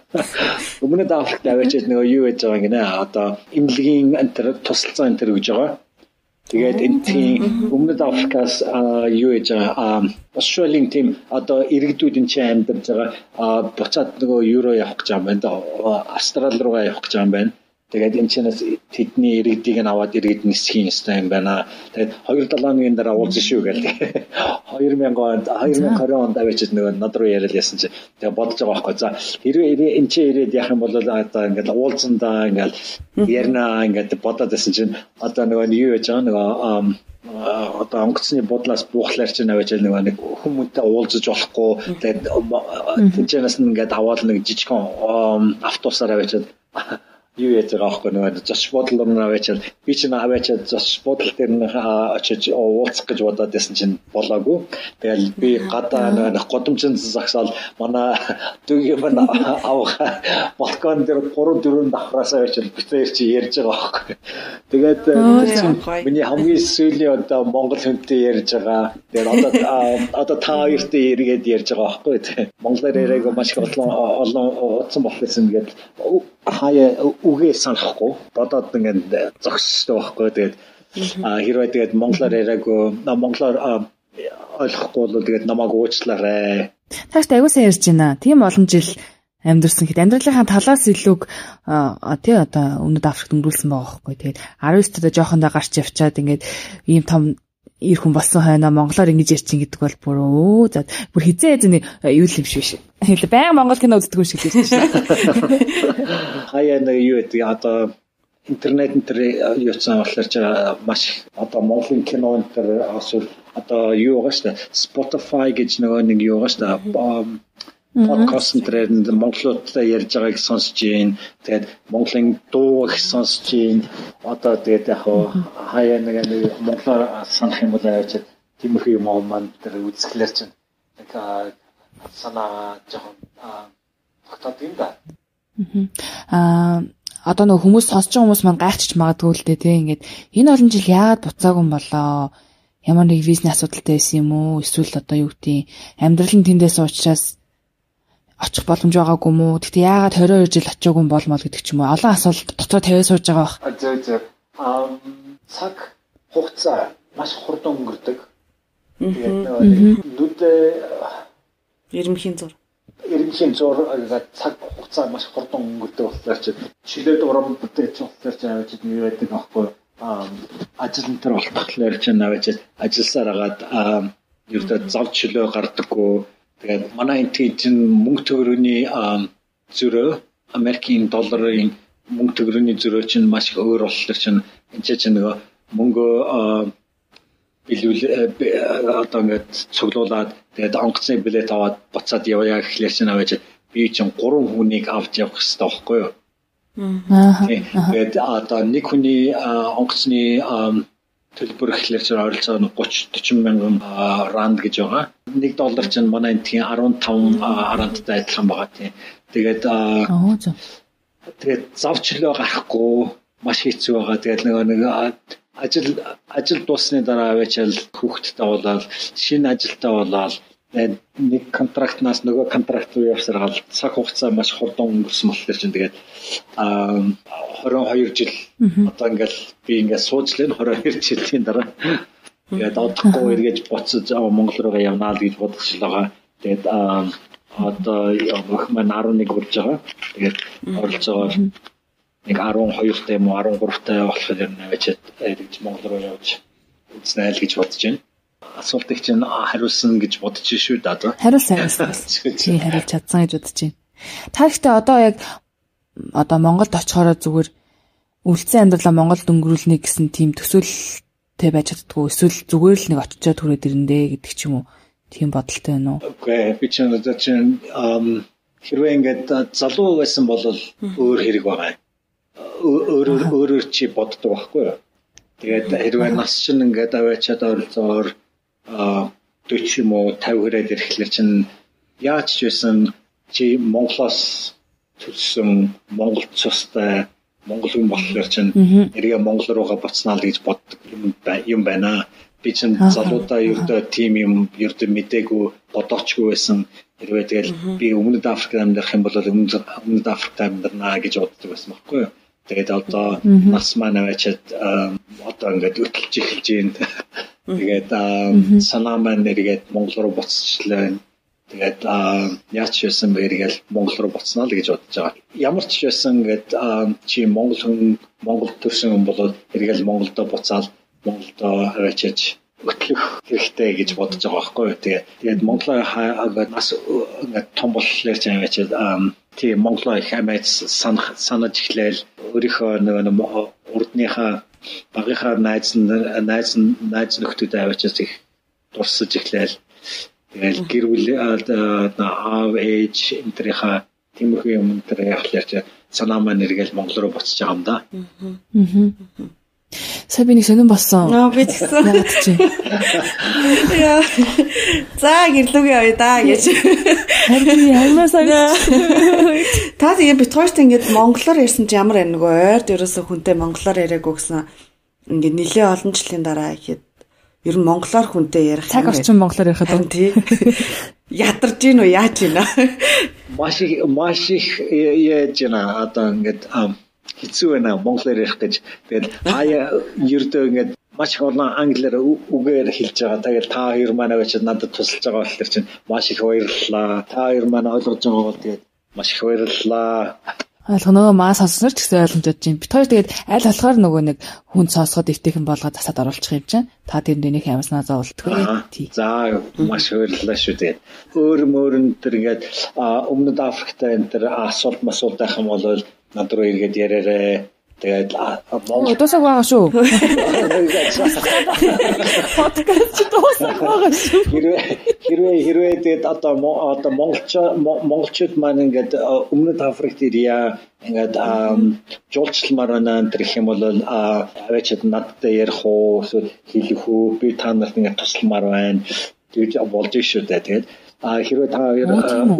өмнөд Африкт аваачаад нөгөө юу яаж байгаа гинэ одоо имлэгийн энэ тусалцаа энэ гэж байгаа. Тэгээд энэ тийм өмнөд Африкаас юу яаж байгаа Австралийн тийм одоо иргэдүүд энэ чинь амьдарч байгаа буцаад нөгөө евро явах гэж байгаа юм байна. Австрали руу явах гэж байгаа юм байна Тэгээд энэ чинээс тэдний иргэдийг нь аваад иргэд нисхийн ёстой юм байна. Тэгээд 2-7 өдрийн дараа уулзсан шүү гээл. 2000 онд 2020 онд авчиж нөгөө над руу яриад ясан чи тэгээд бодож байгаа байхгүй. За хэрвээ энэ чи ирээд яах юм бол одоо ингээд уулзсан да ингээд ярина ингээд бодоод байсан чинь. Одоо нөгөө юу яж байгаа? Нөгөө одоо онгоцны бодлоос буухлаар чинь аваад нэг нэг хүмүүстээ уулзаж болохгүй. Тэгээд тэнцэнээс ингээд аваад нэг жижигхэн автобусаар аваад юу яаж байгаа аахгүй нөгөө зоч бодол руу аваачаад би чинь аваачаад зоч бодол дээр нь очиж уулзах гэж бодоод байсан чинь болоогүй. Тэгэл би гадаа нөгөө годомчин загсаал манай дүүгийн мань аваа балкон дээр 3 4 давхраас аваачаад битээр чи ярьж байгаа аахгүй. Тэгээд миний хамгийн сүүлийн одоо Монгол хүнтэй ярьж байгаа. Тэгээд одоо одоо та хоёртой эргээд ярьж байгаа аахгүй. Монголоор яриаг маш их олон олон утсан болсон гэдэг хаяа үгээ санахгүй бодоод ингээд зогсчихсон байхгүй тэгээд хэрвээ тэгээд монголоор яриаггүй монголоор ойлгохгүй бол тэгээд намайг уучлаарай. Тааш аягуулсан ярьж байна. Тийм олон жил амьдэрсэн хэд амьдралынхаа талаас илүүг тий одоо өмнөд Африкт өнгөрүүлсэн байгаа байхгүй. Тэгээд 19 дэх жоохондоо гарч явчаад ингээд ийм том ир хүн болсон хойно монголоор ингэж ярьчин гэдэг бол бүр өө за бүр хизээ зэний юу л юм шиг биш. Баян монгол кино үздэг хүн шиг л байна. Хаяа нэг юу гэдэг одоо интернет энэ юуцсан болохоор ч маш одоо монголын кино энэ төр асуул одоо юу байгаа шүү дээ Spotify гэж нөгөө нэг юу байгаа шүү дээ подкаст энэ монголуудтай ярьж байгааг сонсож гин. Тэгээд монголын дуу их сонсож гин. Одоо тэгээд яг хаяа нэг нэг монголоор санах юм бол аваад тиймэрхүү юм маань тэр үзэхлээр чинь нэг санаа жоохон тогтоод юм да. Аа одоо нөгөө хүмүүс сонсож байгаа хүмүүс маань гайхчих магадгүй л дээ тий ингээд энэ олон жил яагаад буцаагүй юм болоо ямар нэг визний асуудалтай байсан юм уу эсвэл одоо юу гэдэг амьдрал нь тэндээс уучраас очих боломж байгаагүй мүү? Тэгтээ яагаад 22 жил очиагүй юм болмол гэдэг ч юм уу. Олон асуулт дотроо тавиад сууж байгаа бах. Зөв зөв. Аа цаг хугацаа маш хурдан өнгөрдөг. Тэгээд нүдээ эрэмхийн зур. Эрэмхийн зур цаг хугацаа маш хурдан өнгөрдөг болохоор чи чилээд урам бүтээч болохоор чи аваад юу байдаг аахгүй аа ажил энэ төр болтохлоор чи аваад ажилласаар агаад ердөө зав чөлөө гардаггүй Тэгээд манай энэ чинь мөнгө төгрөгийн зөрөө Америкийн долларын мөнгө төгрөгийн зөрөө чинь маш их өөр болохоор чинь энэ чинь нөгөө мөнгө билүүл одоо ингээд цуглуулад тэгээд онгоцны билет аваад буцаад явъя гэхлээр чинь аваач би чинь гурван хүнийг авч явах хэрэгтэй байхгүй юу? Аа. Тэгээд одоо нэг хүний онгоцны төлбөр ихлээр чинь ойролцоогоо 30 40 мянган ранд гэж байгаа. 1 доллар чинь манай энтхийн 15 рандтай адилхан байгаа тийм. Тэгээд тэгээд завчлоо гарахгүй маш хэцүү байгаа. Тэгээд нэг ажил ажил дуусны дараа аваачаал хүүхдтэй болоод шинэ ажилтаа болоод нэг контрактнаас нөгөө контракт руу явсаргаал цаг хугацаа маш хурдан өнгөрсөн болохоор чинь тэгээд аа 22 жил. Одоо ингээл би ингээд сууж лэн 22 жилийн дараа. Тэгээд одохгүй эргэж буцаж Монгол руугаа явнаа л гэж л байгаа. Тэгээд аа одоо явах маань 11 хүрж байгаа. Тэгээд оролцоогоор нэг 12 та юм уу 13 та болохоор ер нь авчиад эргэж Монгол руу явж үзнэ л гэж бодож байна асуултыг чинь хариулсан гэж бодож шүү да. Хариулсан хариулсан. Чи хариулж чадсан гэж бодож байна. Та ихтэй одоо яг одоо Монголд очихороо зүгээр үлдсэн амьдралаа Монголд өнгөрүүлнэ гэсэн тийм төсөөлөлтэй байж чаддгүй эсвэл зүгээр л нэг очичоод түрээд ирэндээ гэдэг ч юм уу тийм бодолтой байна уу? Үгүй би чинь одоо чинь хэрвээ ингээд залуу байсан бол өөр хэрэг байгаа. Өөрөөр өөрөөр чи боддог байхгүй юу? Тэгээд хэрвээ нас чинь ингээд аваачаад ойролцоогоор 40 юм уу 50 хүрээд ирэхлээр чинь яаж ч байсан чи Монголоос төлсөн Монгол цустай Монгол хүн болохоор чинь эргээ Монгол руугаа буцнаа л гэж боддог юм байна. Би чинь залуудаа ердөө тим юм ердөө мдээгүй бодоочгүй байсан. Хэрвээ тэгэл би өмнөд Африкт амьдрах юм бол өмнөд Африкт амьдрнаа гэж боддог байсан байхгүй юу? Тэгээд одоо нас маань аваачаад одоо ингээд өтөлж эхэлж байна. Тэгээд санаа маань нэргээд Монгол руу буцчихлаа. Тэгээд яач байсан бэ гэж Монгол руу буцнаа л гэж бодож байгаа. Ямар ч байсан ингээд чи Монгол хүн Монгол төрсэн хүн бол эргээл Монголдо буцаал Монголдо аваачаач өтлөх хэрэгтэй гэж бодож байгаа байхгүй юу. Тэгээд тэгээд Монголоо нас ингээд том болохоор ч аваачаад тийм Монголоо их амиач санах санаж эхлээл өөрийнхөө нөгөө урдныхаа багийнхаа найз найз найз нөхдөд аваачаас их дурсаж эхлээл тэгэл гэр бүл аав ээж энтрийнхаа тиймэрхүү юм дээр явахлаар санаа маань эргээл Монгол руу буцаж байгаа юм да. Аа. Сая би нэг сонирн болсон. Аа би тэгсэн. Яа. За гэрлүүгээ ой да гэж. Харин ямар сайн. Та тэгээ бит хоёрт ингээд монголоор ярьсан чи ямар байна нөгөө ойрд ерөөсө хүнтэй монголоор яриаггүй гэсэн ингээд нэлээ олон жилийн дараа ихэд ер нь монголоор хүнтэй ярих цаг орчин монголоор ярихад уу тий. Ядарч гин үү яаж гин аа. Маш их маш их яаж гин аа одоо ингээд хэцүү байна монголоор ярих гэж. Тэгээд хаяа ердөө ингээд маш их олон англиар үгээр хэлж байгаа. Тэгээд та хоёр маань аваач надад тусалж байгаа болохоор чинь маш их баярлалаа. Та хоёр маань ойлгож байгаа бол тэгээд маш их баярлалаа. Ойлгоо нөгөө маа сонсноор ч гэсэн ойлгомжтой юм. Бид хоёр тэгээд аль болохоор нөгөө нэг хүн сонсоход өвтэйхэн болгоод засаад оруулчих юм чинь. Та тэр дэнийг ямарснаа зовлтгоо. Тий. За маш баярлалаа шүү дээ. Өөр мөрөн тэр ингээд өмнөд Африкт энэ тэр асуулт масуулт байх юм бол над руу иргээд яриараа Тэгээд Монгол дуусах байгаа шүү. Подкаст дуусах байгаа шүү. Хэрвээ хэрвээ хэрвээ тэгээд одоо одоо монголч монголчууд маань ингээд өмнөд Африкт ирья ингээд жуулчлалмаар байна гэх юм бол аваачд надтай ярих уу эсвэл хэлэх үү би та нарт ингээд тусламар байна. Тэгж болж шүү дээ. Тэгээд А хэрвээ та хоёр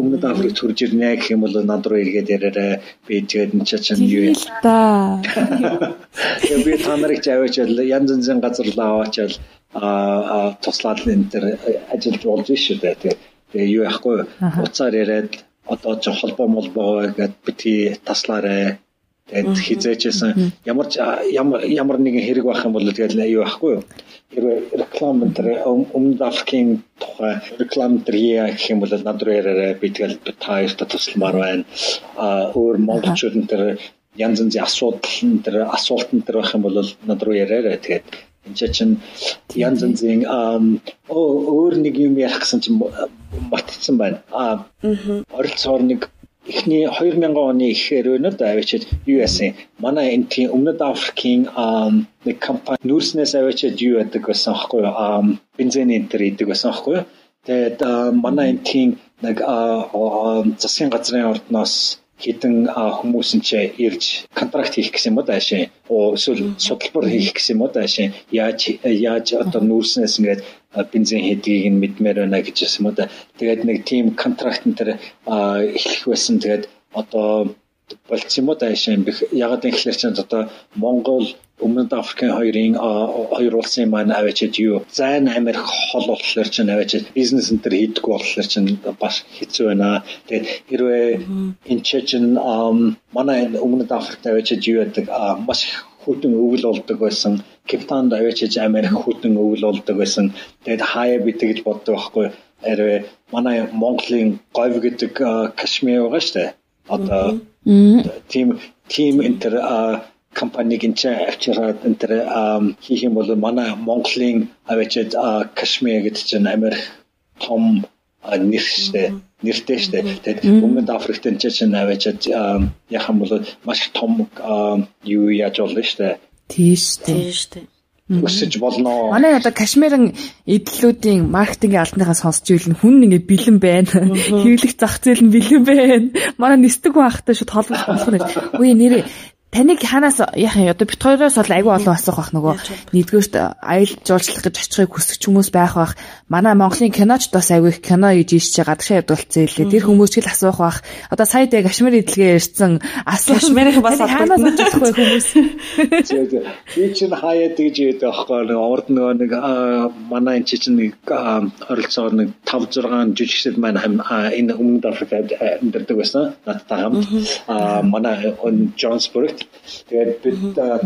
өмнөд Африкт төрж ирнэ гэх юм бол над руу иргээд яриараа би тэгээд энэ чинь юу юм та. Би та нарыг аваач янз янзын газар л аваачаал а туслаад энэ төр ажиллаж болж шүү дээ. Тэгээ юу яахгүй. Уцаар яриад одоо ч холбоо молбоо гэдэг бити таслаарэ Тэгээд хизээчсэн ямар ямар ямар нэгэн хэрэг байх юм бол тэгээд юу байхгүй юу? Хэрвээ реклам энэ өмнө Африкийн тухай реклам дээр гэх юм бол над руу яраарай би тэгэл таярта тусламар байна. А өөр монголчууд энэ төр янз янзын асуудал энэ төр асуулт энэ төр байх юм бол над руу яраарай. Тэгээд энэ чинь янз янзын өөр нэг юм ярих гэсэн чинь матцсан байна. А оролцоор нэг эхний 2000 оны ихээр өнөд авчид яасан манай энэ тийм өмнөд Африкийн нэг компани нүүрснээс авчид юу яадаг байсан аахгүй юу бензин энтер идэг байсан аахгүй юу тэгээд манай энэ тийм нэг засгийн газрын ордноос хідэн хүмүүс нь ч ирж контракт хийх гэсэн юм уу даашаа. Эсвэл судалбар хийх гэсэн юм уу даашаа. Яаж яаж одоо нүүрснээс ингээд бензин хэдийг нь мэдмээр байна гэж юм уу да. Тэгээд нэг тийм контракт энэ төр эхлэх байсан. Тэгээд одоо болцсон юм уу даашаа. Ягаад гэвэл чинь одоо Монгол Өмнөд Африкийн хоёрын хоёр улсын маань аваачид юу зайн Америк хол болохоор ч аваачид бизнес энэ төр хийдэггүй болохоор ч бас хэцүү байна. Тэгээд хэрвээ энэ чинь манай Өмнөд Африкт аваачид юу яадаг маш хүтэн өвөл болдог байсан. Капитанд аваачиж Америк хүтэн өвөл болдог байсан. Тэгээд хаяа би тэгж боддог байхгүй. Хэрвээ манай Монголын говь гэдэг Кашмир байгаа шүү дээ. Одоо тийм тийм энэ төр компаниг энэ авчираад энэ төр хийх юм бол манай Монголын аваачид Кашмир гэдэг чинь Америк том нэрштэй нэртэй штэ. Тэгээд өмнөд Африкт энэ чинь аваачид яах юм бол маш том юу яаж болно штэ. Тийш штэ өсөж болно. Манай одоо Кашмирын эдлүүдийн маркетингийн албаныхаа сонсч ивэл хүн ингээ бэлэн байна. Хэвлэх зах зээл нь бэлэн байна. Манай нисдэг байхтай шууд холбож болох нь. Үе нэрээ таныг ханаас яах юм? Одоо бит хоёроос бол айгүй олон асуух бах нөгөө нэгдүгээрт аялал жуулчлах гэж очихыг хүсэж хүмүүс байх бах. Манай Монголын киноч бас айгүй их кино хийж ийш чи гадагшаа явдуулсан илээ тэр хүмүүс ч л асуух бах. Одоо сая дэ кашмир эдлгээ ирсэн асуух кашмирын бас ханаас асуухгүй хүмүүс? би чинь хаяа тэгж яддаг аахгүй нэг урд нөгөө нэг манай энэ чинь нэг оролцоогоор нэг 5 6 жижигсэд маань энэ өмнөд Африкт амьдардаг байсан. Надтай хамт. Манай Джонсбургт Тэгээд бид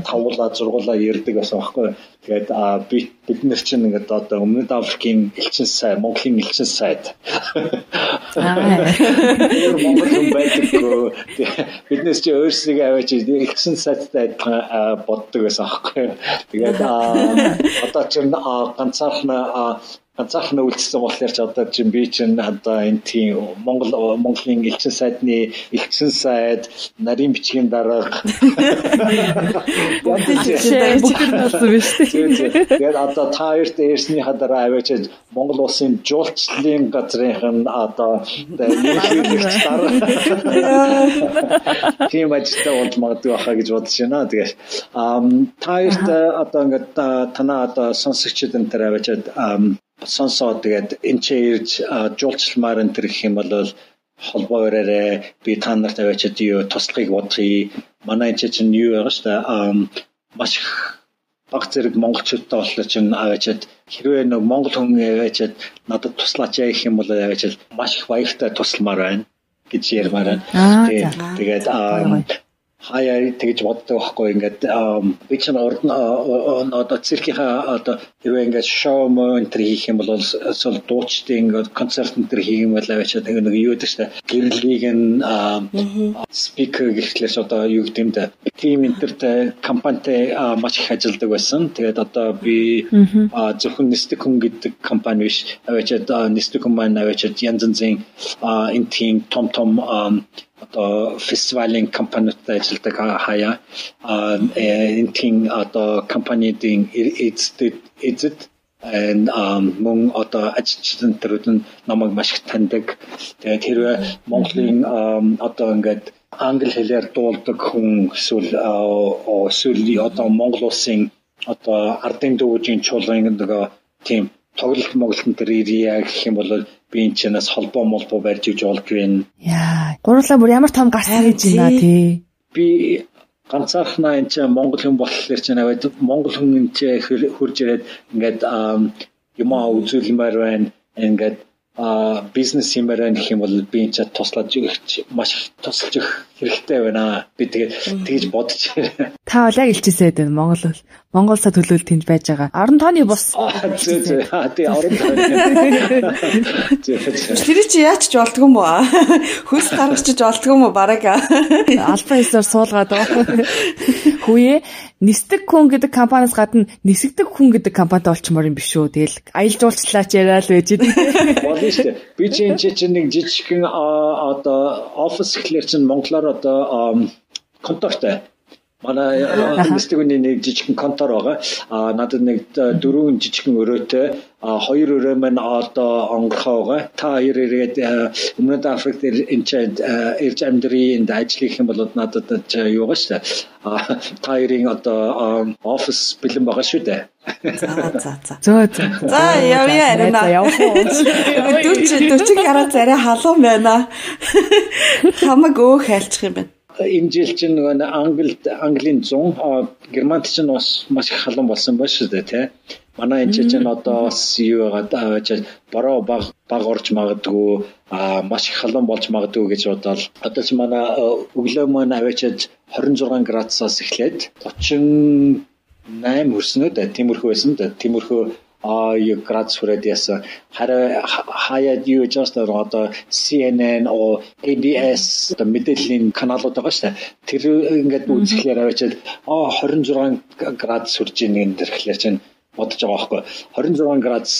тавуулаа зургуулаа ярддаг байсан байхгүй. Тэгээд би бид нар чинь ингээд одоо өмнөд Африкийн элчин сайд, Монголын элчин сайд. Монгол хүн байдаггүй. Биднес чи өөрсдөө аваач элчин сайдтай адилхан боддог байсан байхгүй. Тэгээд одоо чинь ганцаархан ганцаархан үлдсэн болохоор ч одоо чинь би чинь одоо энэ тийм Монгол Монголын элчин сайдны элчин сайд нарийн бичгийн дарга. Тэгээд одоо та хоёрт eerсний хадараа аваач Монгол улсын жуулчлалын газрынх нь одоо тийм ажилтаа болж магадгүй байхаа гэж бодож байна. Тэгээд та хоёрт одоо ингээд танаа одоо сонсогчид энэ төр аваач сонсоо. Тэгээд энэ ч ирж жуулчламаар энэ гэх юм бол холбоо өрөөрэй. Би та нарт аваачаад юу туслахыг бодъё манай энэ чинь юу байгаа шүү дээ маш баг зэрэг монголчуудтай болохоор чинь аваачаад хэрвээ нэг монгол хүн аваачаад надад туслаач гэх юм бол аваачаад маш их баяртай тусламаар байна гэж ярмаар байна. Тэгээд хаяа тэгж боддог байхгүй. Ингээд би ч орд одоо циркийнхаа одоо хэрвээ ингээд шоу монтер хийх юм бол сол дуучдын ингээд концерт өнтер хийх юм бол аваачаа тэг нэг юу гэдэг чинь гэрлийг нь спикер гэхлээс одоо юу гэдэг юм да тим интертэй компанитай маш их ажилладаг байсан. Тэгээд одоо би зөвхөн хүн гэдэг компани биш аваачаа нисдэг хүн маань аваачаа янз янзын энэ тийм том том одоо фестивалийн компаниудад ажилладаг хаяа энэ тийм одоо компаниудын эзэд эзэд and um мөн одоо ажилчдад нь намайг маш их таньдаг. Тэгээд хэрвээ Монголын одоо ингээд англи хэлээр дуулдаг хүн эсвэл эсвэл одоо Монгол улсын одоо ардын дүүжийн чуулган нөгөө тийм тоглолт моглолтын төр ирья гэх юм бол би энэ чанаас холбоо молбоо барьж иж болж байна. Яа, гурлаа бүр ямар том гарсан гэж байна тий. Би ганцаархнаа энэ чинь монгол хүн болохоор чинь аваад монгол хүн энэ чинь хурж ирээд ингээд юм аа үзүүлмээр байна. Ингээд а бизнес юмараа гэх юм бол би энэ чад туслаж өгч маш их тусалж өгөх хэрэгтэй байна. Би тэгээд тэгж бодож байна. Та бол яг илчээсэй дээ Монгол бол Монголсо төлөөл тэнд байж байгаа. Орон тооны бус. Зөө зөө. Тий орон тооны. Тэр чи яач ч болдгүй юм уу? Хөлс гаргачих болдгүй юм уу бараг? Альфа хэлсээр суулгаад байгаа. Хүүе нисдэг хүн гэдэг компаниас гадна нисгдэг хүн гэдэг компанитай болчмоор юм биш үү? Тэгэл аялал жуулчлаач яриа л байж идэв. Дээ. Би чинь чинь нэг жижигхэн одоо офис гэхлээр чинь монголоор одоо контортой Манай нисдэг үний нэг жижигхэн контор байгаа. А надад нэг дөрвөн жижигхэн өрөөтэй хоёр өрөө маань одоо онгорхоо байгаа. Та хоёр ирээд Өмнөд Африкт энэ ирж амьдрын ажлын юм бол надад юу. А та хоёрын одоо офис бэлэн байгаа шүү дээ. За за за. Зөө зөө. За явъя арина. 40 40 гараа зарай халуун байна. Хамаг өөх хайлчих юм байна энэ жил чинь нөгөө Англид Английн 100 Германд чинь бас маш их халуун болсон ба шүү дээ тий. Манай энэ чинь одоо бас юу байгаа бороо баг баг орж магадгүй а маш их халуун болж магадгүй гэж бодоод одоо ч манай өглөө маань аваачаад 26 градусаас эхлээд 38 хүрснөө да тиймэрхүү байсан да тиймэрхүү а юу градус хүрээд яасан хараа хаяад юу just одоо CNN о ABS одоо мэдээллийн каналууд байгаа шүү дээ тэр ингээд үзэхлээр аваачаад а 26 градус хүрж ийн энэ төрхлээр чинь бодож байгаа байхгүй 26 градус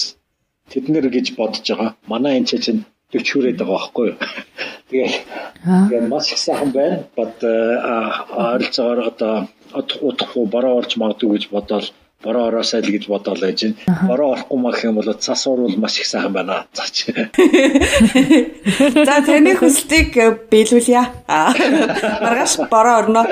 тэд нэр гэж бодож байгаа манай энэ чинь 40 хүрээд байгаа байхгүй юу тэгээ тэгээ маш их сайхан байна бод ойролцоогоор одоо удахгүй бараа орж магадгүй гэж бодоод бороо ороосай л гэж бодоол байж байна. Бороо орохгүй мах юм бол цас уурвал маш их сайхан байна. Заач. За таны хүслийг э, биелүүлье. Маргааш бороо орно.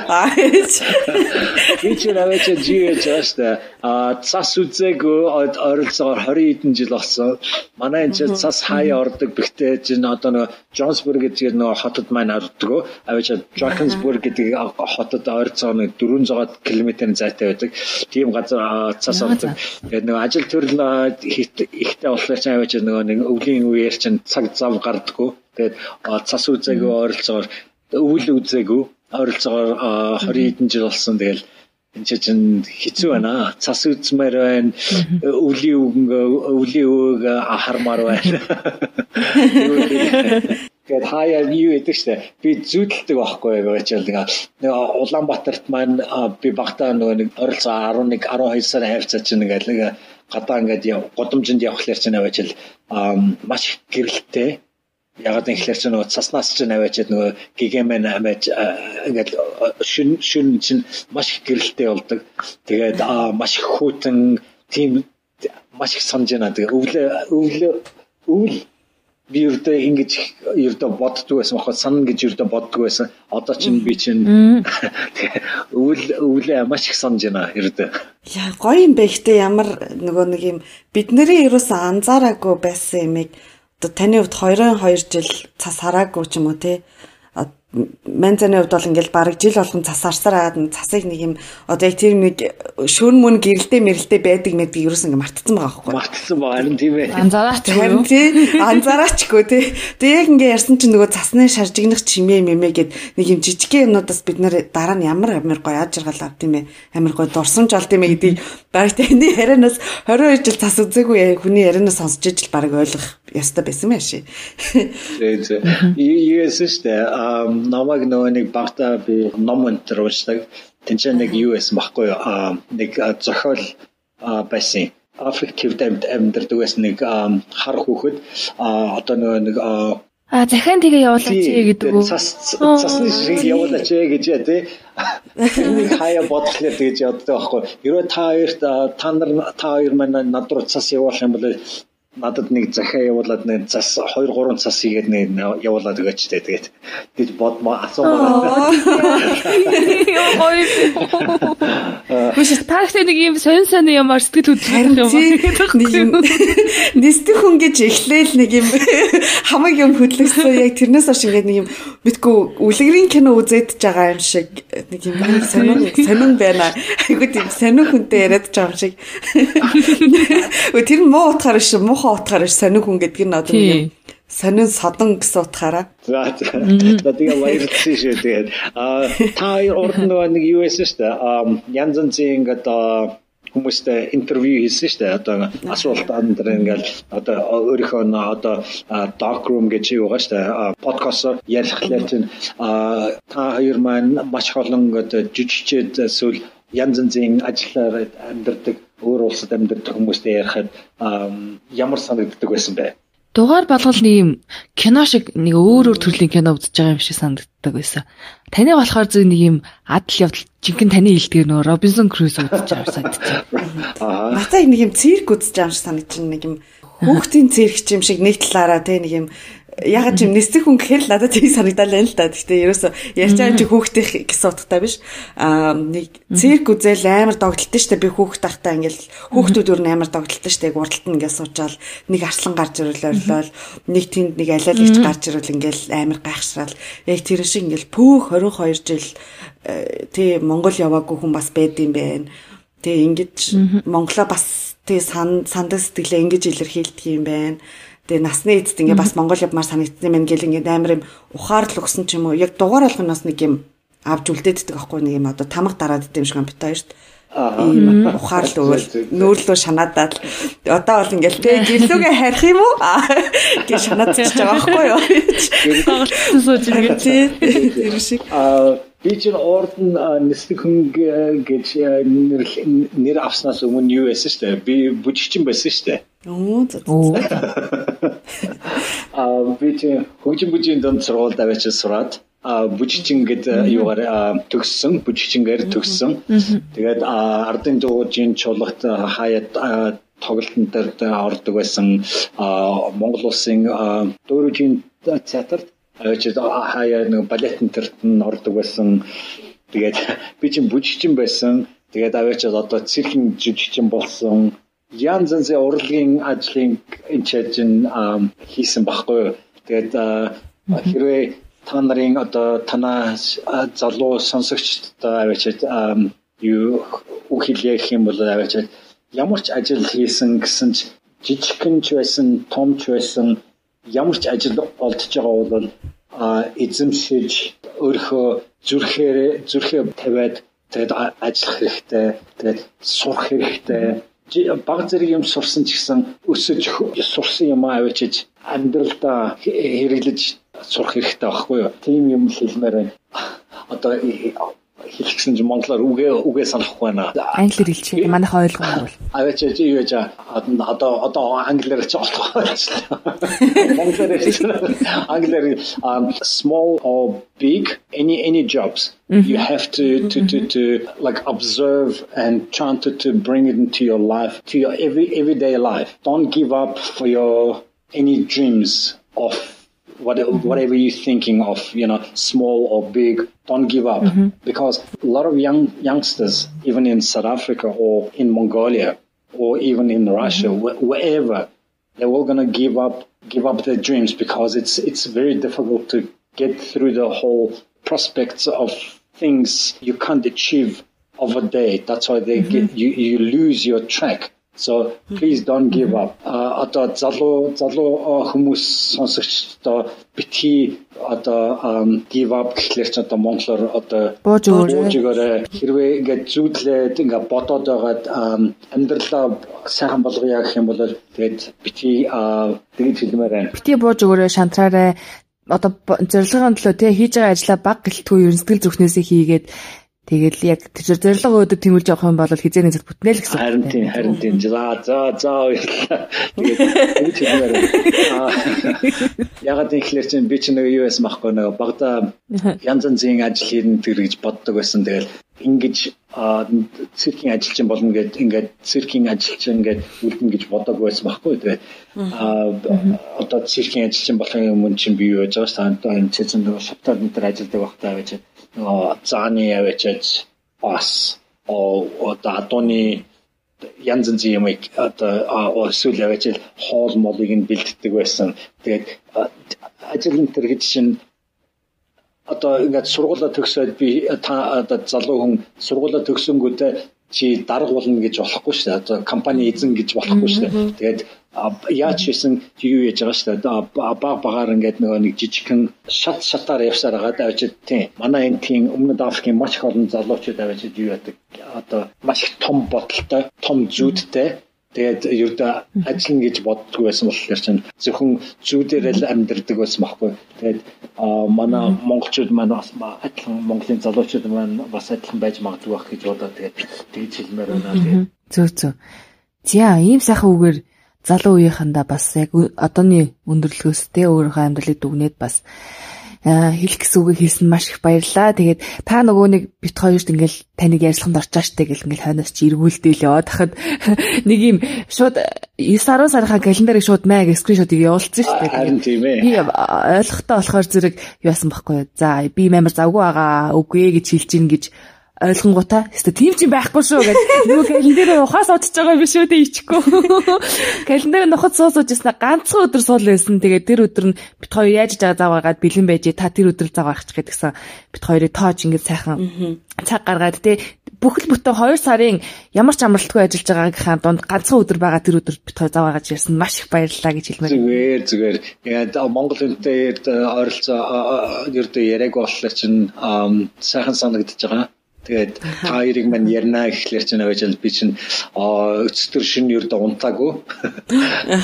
Би ч наваач жийж яаста а цас үзээгүй ойролцоогоор 20 хэдэн жил болсон. Манай энэ чинь цас хаяа ордог бихтэй чинь одоо нөгөө Джонсбург гэдэг нөгөө хотод маань ордог. Аваач Джокенсбург гэдэг хотод ойролцоогоор 400 км зайтай байдаг. Тийм газар цас ордог. Тэгээд нөгөө ажил төрөл ихтэй болохоор ч аваач нөгөө нэг өвлийн үеэр чинь цаг зав гардггүй. Тэгээд цас үзээгүй ойролцоогоор өвөл үзээгүй ойролцоогоор 20 хэдэн жил болсон. Тэгэл энэ чинь хэцүү байна. Цас үзмээр байна. Өвлийн өвгөн өвлийн өвөг хармаар байна. Гэт хаяа юу гэдэг штэ би зүйдэлдэг байхгүй гэж бол нэг Улаанбаатарт маань би багтаа нөгөө нэг оролцоо 11 12 сарын хавцаа чинь ингээл нэг гадаа ингээд годомжинд явхлаар чинь аваач л маш их гэрэлттэй ягаад гэвэл чинь нөгөө цаснаас чинь аваачаад нөгөө гигэмэн амаач ингээд шүн шүн чинь маш их гэрэлттэй болдог. Тэгээд маш их хүүтэн тийм маш их санаж байна. Тэгээ өвлөө өвлөө өвл би ердөө ингэж ердөө боддог байсан бохоо санана гэж ердөө боддог байсан. Одоо чинь би чинь өвөл өвлөө маш их санаж байна ердөө. Яа гоё юм бэ ихтэй ямар нөгөө нэг юм бидний ерөөс анзаараагүй байсан юмыг одоо таны хувьд 2-2 жил цас хараагүй ч юм уу те Манзаны хувьд бол ингээл бараг жил болгон цас арсаар агаад цасыг нэг юм одоо яг тэр нэг шүүн мөн гэрэлтэй мэрэлтэй байдаг мэдгийг ерөөс ингээ мартцсан байгаа байхгүй. Мартцсан байгаа харин тийм ээ. Анзаараач харин тий анзаараачгүй тий. Тэгээ яг ингээ ярьсан чинь нөгөө цасны шаржигнах чимээ мэмэ гэд нэг юм жижигхэн юмнуудаас бид нэр дараа нь ямар амар гоё яаж жаргал авд юм бэ? Амар гоё дурсамж олд юм гэдгийг бараг таны ярианаас 22 жил цас үзээгүй хүний ярианаас сонсч ижил бараг ойлгох яста байсан байх шээ. Зээ зээ. Yes штэ. Аа намайг нөгөө нэг багтаа би ном өнтер уншдаг. Тэнцээ нэг юу байсан баггүй аа нэг зохиол байсан. Африк төвд амьдардаг байсан нэг хар хүүхэд одоо нөгөө нэг А захиан тэгээ явуулаач гэдэг үү? Цас цасны шиг явуулаач гэж яа тий. Энийг хаяа бодлоо тэгж яддаг байхгүй. Хэрвээ та хоёрт та нар та хоёр маань над руу цас явуулах юм бол надад нэг захиа явуулаад нэг цас 2 3 цас хийгээд нэг явуулаад өгөөч тэ тэгээд гэж бодмоо асуумаа. Биш таархтай нэг юм сонь сонь юмар сэтгэл хөдлөх юм. Нисдэг хүн гэж эхлээл нэг юм хамаг юм хөдлөсөн яг тэрнээс хойш ингээд нэг юм битгүү үлгэрийн кино үзээд байгаа юм шиг нэг юм сонин сонин байна. Айгуу тийм сонин хүнтэй яриад байгаа юм шиг. Тэр муу утгаар шүү муу муухай утгаар сонин хүн гэдэг нь одоо нэг сонин содон гэсэн утгаараа. За за тэгээ баярлалаа шүү тэгээд а та урд нэг юу байсан шүү дээ. Янз янзын ингээд хүмүүстэй интервью хийсэн шүү дээ. Одоо асуулт андэр ингээл одоо өөрийнхөө одоо dark room гэж юугаа шүү дээ. Подкаст ярихлаар чинь та хоёр маань маш олон одоо жижигчээд эсвэл янз янзын ажиллаар амьдардаг өөр улсад амьдардаг хүмүүстэй ярихад ямар санагддаг байсан бэ? Дугаар болгол нэг юм кино шиг нэг өөр өөр төрлийн кино үзэж байгаа юм шиг санагддаг байсан. Таны болохоор зөв нэг юм адал явдал жинхэнэ таны хэлдгээр нөө Робинсон Круз үзэж байгаа санагдчих. Аа. Натаа нэг юм цирк үзэж байгаа юм шиг санагдаж нэг юм хүүхдийн цирк юм шиг нэг талаараа те нэг юм ч юм нэстэг хүн гэхээр л надад тийг санагдал байна л да. Гэхдээ ерөөсө ярьж байгаа чи хүүхдийн гэсэн утгатай биш. Аа нэг цирк үзэл амар догтлолтой штэ би хүүхд тахтаа ингээл хүүхдүүд өөр амар догтлолтой штэ гурдалт нь ингээд суучаал нэг арслан гарч ирэл орлол нэг тэнд нэг алиалагч гарч ирэл ингээл амар гайхшраал яг тэр шиг ингээл пөөх 22 жил э, тий Монгол яваагүй хүн бас байд юм байна. Тэгээ ингэж Монголоо бас тий сан сандаа сэтгэлээ ингэж илэрхийлдэг юм байна Тэгээ насны эцэд ингээ бас Монгол явмаар санагдсан юм гэл ингээ амар юм ухаарл өгсөн ч юм уу. Яг дугаар болгоноос нэг юм авч үлдээддэг аахгүй нэг юм одоо тамга дараад идэм шиг юм бит хоёрт. ийм ухаарл өгөөл нөөрлөө шанаадаад одоо бол ингээл тэг гэлүүгээ харих юм уу гэж шанаадчихж байгаа байхгүй юу. Тоглолтсон сууж ингээд тэр шиг. Аа би чинь ордон нэстэг хүн гэж нэр авснаас өмнө юу байсан шүү дээ. Би бүжигчин байсан шүү дээ. Оо. Аа би чи хөгжим бүжийн донд сургуульд авчиж сураад а бүжигчин гэдэг юугаар төгссөн бүжигчингээр төгссөн. Тэгээд ардын дуугийн чуулгат хаяад тоглолтын дээр ордог байсан Монгол улсын дөрөвжийн театрт авчиж хаяа нэг балетын төрт нь ордог байсан. Тэгээд би чинь бүжигчин байсан. Тэгээд авчиж одоо циркийн жүжигчин болсон янз янзын урлагийн ажлын энэчж хийсэн баггүй. Тэгээд хэрвээ та нарын одоо танаа залуу сонсогчдод авчиж юу үг хэлэх юм бол авчиж ямар ч ажил хийсэн гэсэн ч жижигхэн ч байсан, том ч байсан ямар ч ажил олдож байгаа бол эзэмшиж өөрийнхөө зүрхээр зүрхээ тавиад тэгээд ажиллах хэрэгтэй, тэгээд сурах хэрэгтэй баг зэрэг юм сурсан ч гэсэн өсөж сурсан юм авчиж амьдралдаа хэрэглэж сурах хэрэгтэй байхгүй юу? Тийм юм хэлмээр байна. Одоо хэлчихсэн чинь монголоор үгээ үгээ санахгүй байна. Англиэр хэлчихээ манайх ойлгоно бол. Аваач юу яаж одоо одоо англиэр ч болох байна. Монголоор англиэр small or big any any jobs you have to to to to like observe and try to to bring it into your life to your every everyday life. Don't give up for your any dreams of whatever you're thinking of, you know, small or big, don't give up mm-hmm. because a lot of young youngsters, even in South Africa or in Mongolia or even in Russia, mm-hmm. wh- wherever, they're all going to give up, give up their dreams because it's, it's very difficult to get through the whole prospects of things you can't achieve of a day. That's why they mm-hmm. get you, you lose your track. So please don't give up. А одоо залуу залуу хүмүүс сонсогчдоо битгий одоо give up гэхлээр ч одоо монголоор одоо бууж өгөөрэй. Хэрвээ ингээд зүүдлээд ингээд бодоод байгаад амьдралаа сайхан болгоё гэх юм бол тэгээд битгий тэгээд хэлмээр байна. Битгий бууж өгөөрэй, шантраарай. Одоо зорилгын төлөө тий хийж байгаа ажлаа баг гэлтгүй ер нь сэтгэл зүрхнээсээ хийгээд Тэгэл яг тэр зорилго өөдөд тэмүүлж явах юм бол хизээний зэт бүтнэ л гэсэн. Харин тийм, харин тийм. За, за, за. Тэгээд ягаад тэгэхээр чинь би ч нэг юу байсан байхгүй нэг багада янз янзын ажил хийх тэр гэж боддог байсан. Тэгэл ингэж циркийн ажилчин болно гэд ингээд циркийн ажилчин ингээд үлдэн гэж бодог байсан байхгүй. Тэгээд а одоо циркийн ажилчин болохын өмнө чинь би юу яаж байгаа дээ. Одоо энэ цэцэн шаптар энэ төр ажилладаг багтаа байж зааны явж бас одоо адууны янз янзын юм одоо эсвэл явж хоол молыг нь бэлддэг байсан. Тэгээд ажил энэ төр гэж чинь одоо ингээд сургуулаа төгсөөд би та одоо залуу хүн сургуулаа төгсөнгүүтээ чи дарга болно гэж болохгүй шүү дээ. Одоо компани эзэн гэж болохгүй шүү дээ. Тэгээд яаж хийсэн юу яаж байгаа шүү дээ. Баг багаар ингээд нөгөө нэг жижигхэн шат шатаар явсаар байгаа давж тийм. Манай энэ тийм өмнөд Африкийн маш их олон залуучууд аваад юу яадаг. Одоо маш их том бодолтой, том зүүдтэй Тэгээд ердөө ажиллана гэж боддгоо байсан болохоор чинь зөвхөн зүүдэрэл амьдэрдэг байсан байхгүй. Тэгээд манай монголчууд маань бас адилхан монголын залуучууд маань бас адилхан байж магадгүй байх гэж бодоод тэгээд тэгж хэлмээр байна тэгээд. Зөө зөө. За ийм сайхан үгээр залуу үеийнхандаа бас яг одооний өндөрлгөөс тэ өөрийнхөө амьдралыг дүгнээд бас хэлэх гэсэн үгийг хэлсэн маш их баярлаа. Тэгээд та нөгөө нэг бит хоёрт ингээл таныг ярилцлаганд орчоо штэ гэл ингээл хойноос чи эргүүлдээл яваа. Тахад нэг юм шууд 9 10 сарынхаа календарыг шууд маяг скриншотыг явуулсан штэ. Харин тийм ээ. Би ойлгохтой болохоор зэрэг юу яасан байхгүй юу. За би мамар завгүй байгаа үгүй гэж хэлж гин гэж ойлгонгуудаа өстө тийм ч юм байхгүй шүү гэж нөгөө календараа ухаас удаж байгаа биш үү тэ ичихгүй. Календараа нухад суусууж яснаа ганцхан өдөр суул байсан. Тэгээд тэр өдөр нь бит хоёр яаж байгаа зав гаргаад бэлэн байж та тэр өдөр зав гаргачих гэдгсэн. Бит хоёрыг тоож ингэж сайхан цаг гаргаад тэ бүхэл бүтэн 2 сарын ямар ч амралтгүй ажиллаж байгаагийнхаа дунд ганцхан өдөр байгаа тэр өдөр бит хоёр зав гаргаж ирсэн маш их баярлалаа гэж хэлмээр. Зүгээр зүгээр. Яг Монгол үнтэй ойролцоо ердөө яриаг болохоор чинь сайхан санагдаж байгаа Тэгээд та хоёрыг мань ярина гэхлээр чинь аваад би чинь өцтөр шин юу да унтаагүй.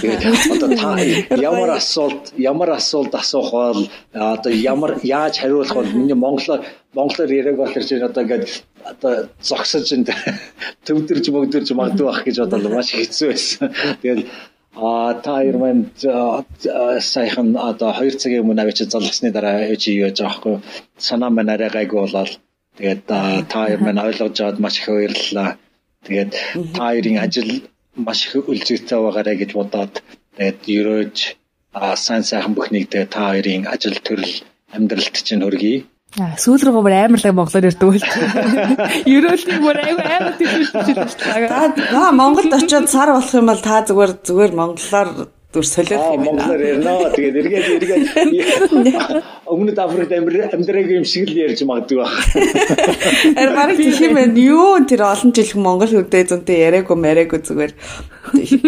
Тэгээд одоо та ямар асуулт ямар асуулт асуух бол одоо ямар яаж хариулах бол миний монголоор монголоор яриаг болохоор чинь одоо ингээд одоо зогсож энэ төвдөрж мөгдөрж магадгүй байх гэж бодлоо маш хэцүү байсан. Тэгээд А та хоёр маань сайхан одоо 2 цагийн өмнө авчиж залгасны дараа яаж юу яаж байгаа хгүй санаа маань арай гайгүй болоод Тэгээд та хоёр маань ойлгож аваад маш их баярлалаа. Тэгээд та хоёрын ажил маш их үлзийтэй байгаарэ гэж бодоод тэгээд ерөөж сайн сайхан бүхнийг тэгээд та хоёрын ажил төрөл амьдралд чинь хүргэе. Аа сүүл рүү бүр амарлаг монголоор ярьдаг байл. Ерөөлний бүр айгүй амар тийм. Та Монголд очиод сар болох юм бол та зүгээр зүгээр монголоор Дүр солиод юм байна. Монголоор ярина. Тэгээд эргээд эргээд өмнөд Африкт амьдраг юм шиг л ярьж магадгүй баг. Эр барыг тийх юм байна. Юу тэр олон жил Монгол хөдөө зөнтэй яриаггүй мэрэггүй зүгээр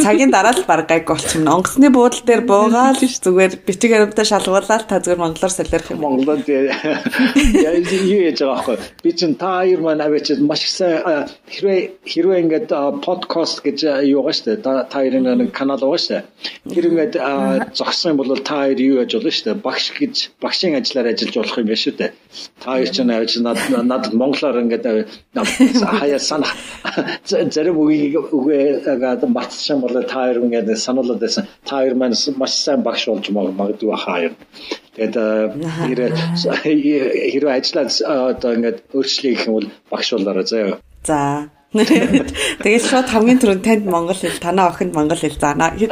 цагийн дараа л баг гайг болчихно. Онгоцны буудал дээр буугаал зүгээр бичиг баримтаа шалгуулаад та зүгээр монголоор солиорох юм. Монголоор яа юу яаж байгаа байхгүй. Би чин та хоёр маань авчид маш сайн хэрвээ хэрвээ ингээд подкаст гэж юу байгаа штэ. Та хоёрын нэг канал байгаа штэ. Тэр ингээд зогсон юм бол та хоёр юу яаж болно штэ. Багш гэж багшийн ажиллаар ажиллаж болох юм биш үү те. Та хоёр ч навч над над монголоор ингээд хаяа санах зарим үгийг үгээд мартсан бол та хоёр ингээд сануулад байсан. Та хоёр маань маш сайн багш болж магадгүй хаа юм. Тэгээд хэрэг хэрэг ажиллаад одоо ингээд өөрчлөе гэх юм бол багш болоорой заяа. За Тэгээд шууд хамгийн түрүүнд танд монгол хэл, танаа охинд монгол хэл заана гэж.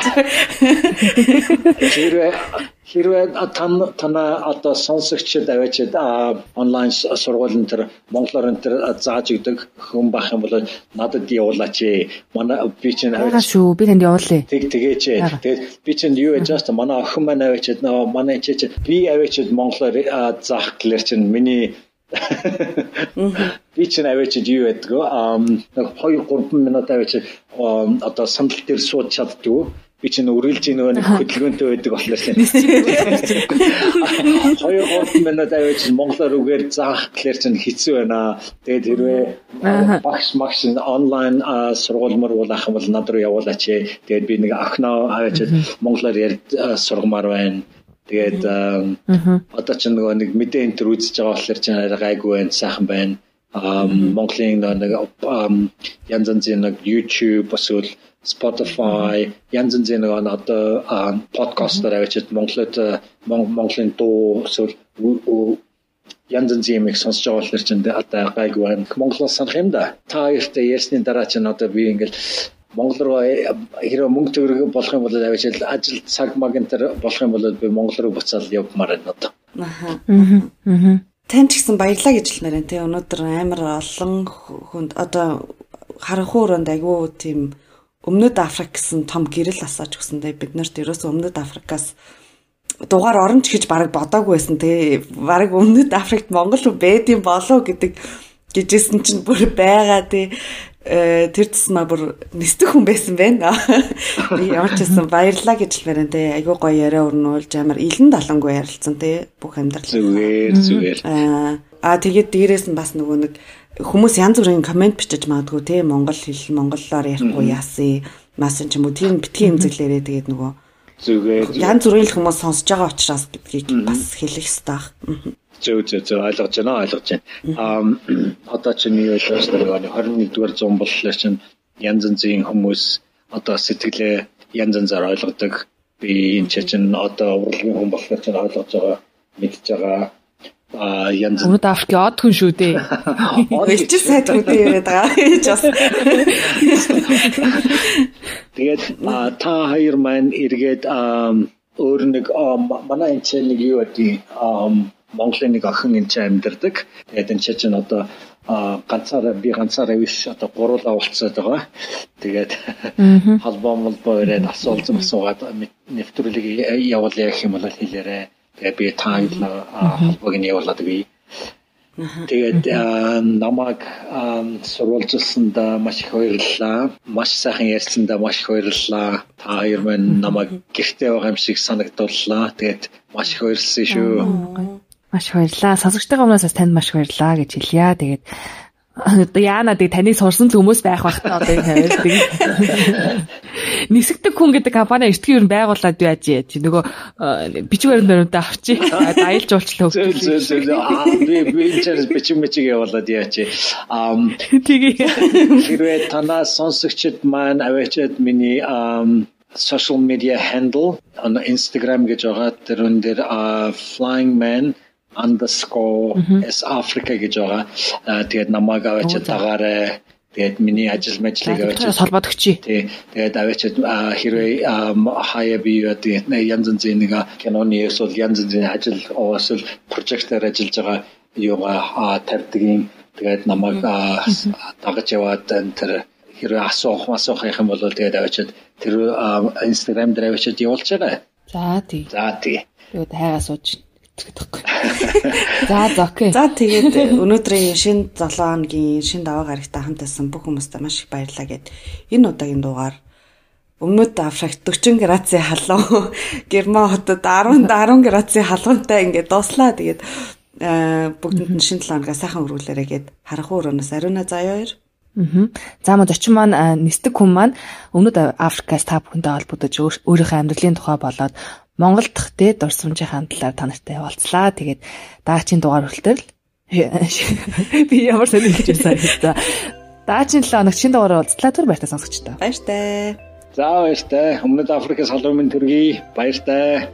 Хэрвээ хэрвээ тань танаа одоо сонсогчд аваачид онлайн сургуулийн тэр монголоор энэ зааж өгдөг хүн байх юм бол надад явуулаач. Манай би чинь аваач шүү. Би танд явуулъя. Тэг тэгээч. Тэгээд би чинь юу яж та манай охин маань аваачид нөө манай чи би аваачид монголоор заах гэлэр чинь миний Би чинь аваач юу яддаг аа 2 3 минут аваач одоо сандал дээр сууж чаддгүй. Би чинь үргэлж нөгөө нэг хөдөлгөөнтэй байдаг болохоор чинь 2 3 минут аваач монголоор үгээр заах гэхэлэр чинь хэцүү байна. Тэгээд хэрвээ багш магш онлайн сургуулмар бол ах юм бол над руу явуулаач. Тэгээд би нэг охиноо аваач монголоор ярь сургамаар байна Тэгээд одоо ч нөгөө нэг мэдээ энэ төр үзэж байгаа болохоор ч гайгүй байна, сайхан байна. Монголын нэг янз янзын нэг YouTube эсвэл Spotify янз янзын нэг одоо подкастаар авчид Монголд Монголын дуу эсвэл янз янзын юм их сонсож байгаа болохоор ч одоо гайгүй байна. Монголоос санах юм да. Та хоёртай ярьсны дараа ч одоо би ингээл Монгол руу хэрэв мөнгө төгрөг болох юм бол авч ажил цаг маг энэ төр болох юм бол би Монгол руу буцаад явмаар байна одоо. Аха. Аа. Тань ч гэсэн баярлаа гэж хэлмээр байна. Тэ өнөөдөр амар олон хүнд одоо харанхуй өрөөнд айгүй тийм Өмнөд Африк гэсэн том гэрэл асааж өгсөндөө бид нарт ерөөсөө Өмнөд Африкаас дугаар оромж гэж бараг бодоагүй байсан те бараг Өмнөд Африкт Монгол байд юм болов гэдэг гэжсэн чинь бүр байгаа те Э, тэр тусмаа бүр нэстэг хүн байсан байна. Ямар ч байсан баярлаа гэж хэлмээр энэ айгүй гоё яриа өрнүүлж амар илэн далангуй ярилцсан тий бүх амьдрал. Зүгээр зүгээр. Аа аа тэгээд дээрээс нь бас нөгөө нэг хүмүүс янз бүрийн комент бичиж магадгүй тий монгол хэл монголоор ярихгүй яасан масан ч юм уу тийм битгий эмзэглээрээ тэгээд нөгөө зүгээр янз бүрийн хүмүүс сонсож байгаа учраас гэдгийг бас хэлэх хэрэгтэй. Зөв зөв зөв ойлгож байна ойлгож байна. Аа одоо чинь юу байгаа 21-р зуун боллоо чинь янз янзын хүмүүс одоо сэтгэлээ янз янзаар ойлгодог. Би энэ чинь одоо урлагийн хүн болохоор чинь ойлгож байгаа мэдж байгаа а янз Өмнөд Африкийн од хүн шүү дээ. Элчил сайд хүнтэй яриад байгаа гэж бас. Тэгээд та хоёр маань эргээд өөр нэг манай энэ нэг юу гэдэг Монголын нэг охин энэ чинь амьдардаг. Тэгээд энэ чинь одоо ганцаараа би ганцаараа биш одоо гуруулаа уулзаад байгаа. Тэгээд холбоо молбоо ирээд асуулзан асуугаад нэвтрүүлэг явуулъя гэх юм бол хэлээрээ. Тэгээд би таайлаа холбоог нь явуулаад би. Тэгээд намайг сурвалжилсанд маш их баярлалаа. Маш сайхан ярьсанд маш их баярлалаа. Та хоёр маань намайг гэртээ байгаа юм шиг санагдууллаа. Тэгээд маш их баярлсан шүү. Маш баярлаа. Сонсогчтойгоо өмнөөс бас танд маш баярлаа гэж хэлье. Тэгээд одоо яана дэг таныг сурсан хүмүүс байх бахтаа одоо энэ хайр дэг. Нисэгдэг хүн гэдэг компани эртгийн юу байгуулад байж чи нөгөө бичиг баримт баримтаа авчи. Зөв зөв зөв. Би би чирс бичиг мичиг явуулаад яачи. Ам тэгээ хэрвээ танаа сонсогчд маань аваачаад миний social media handle on Instagram гэж байгаа тэрэн дээр flying man underscore s africa гэж байгаа. Тэгээд намайг аваач дагаарай. Тэгээд миний ажил мэжлийг аваач холбоодогчий. Тий. Тэгээд аваач хэрвээ хаяа би тэгээд янз янзын нэг киноны эсвэл янз янзын ажил эсвэл прожектоор ажиллаж байгаа юугаа тавьдгийн тэгээд намайг дагаж яваад тэр хэрвээ асуух асуух юм бол тэгээд аваачаад тэр инстаграм дээр аваачаад явуулчаарай. За тий. За тий. Тэгээд хайгаа сууж гэдэг байхгүй. За за окей. За тэгээд өнөөдрийн шинэ 7 хоногийн шинэ даваа гарагтай хамтаасан бүх хүмүүстээ маш их баярлалаа гэд энэ удаагийн дугаар Өмнөд Африкт 40 градусын халуун, Герман хотод 10 10 градусын халуунтай ингээд дуслаа. Тэгээд бүгдэнд нь шинэ 7 хоногоо сайхан өргүүлээрэй гэд харанхуй өрөөнөөс ариуна заяа хоёр. Аа. За мод очин маань нисдэг хүн маань Өмнөд Африкаас та бүхэндээ холбогдож өөрийнхөө амьдралын тухай болоод Монгол дахь те дурсамжийн талаар та нартай явуулцлаа. Тэгээд даачийн дугаар хүртэл би ямар сони хэлж байсан за. Даачийн 7 хоног шинэ дугаараар уулзлаа түр баяртай сонсогчдоо. Баяртай. За баяртай. Өмнөд халуун минь төргий. Баяртай.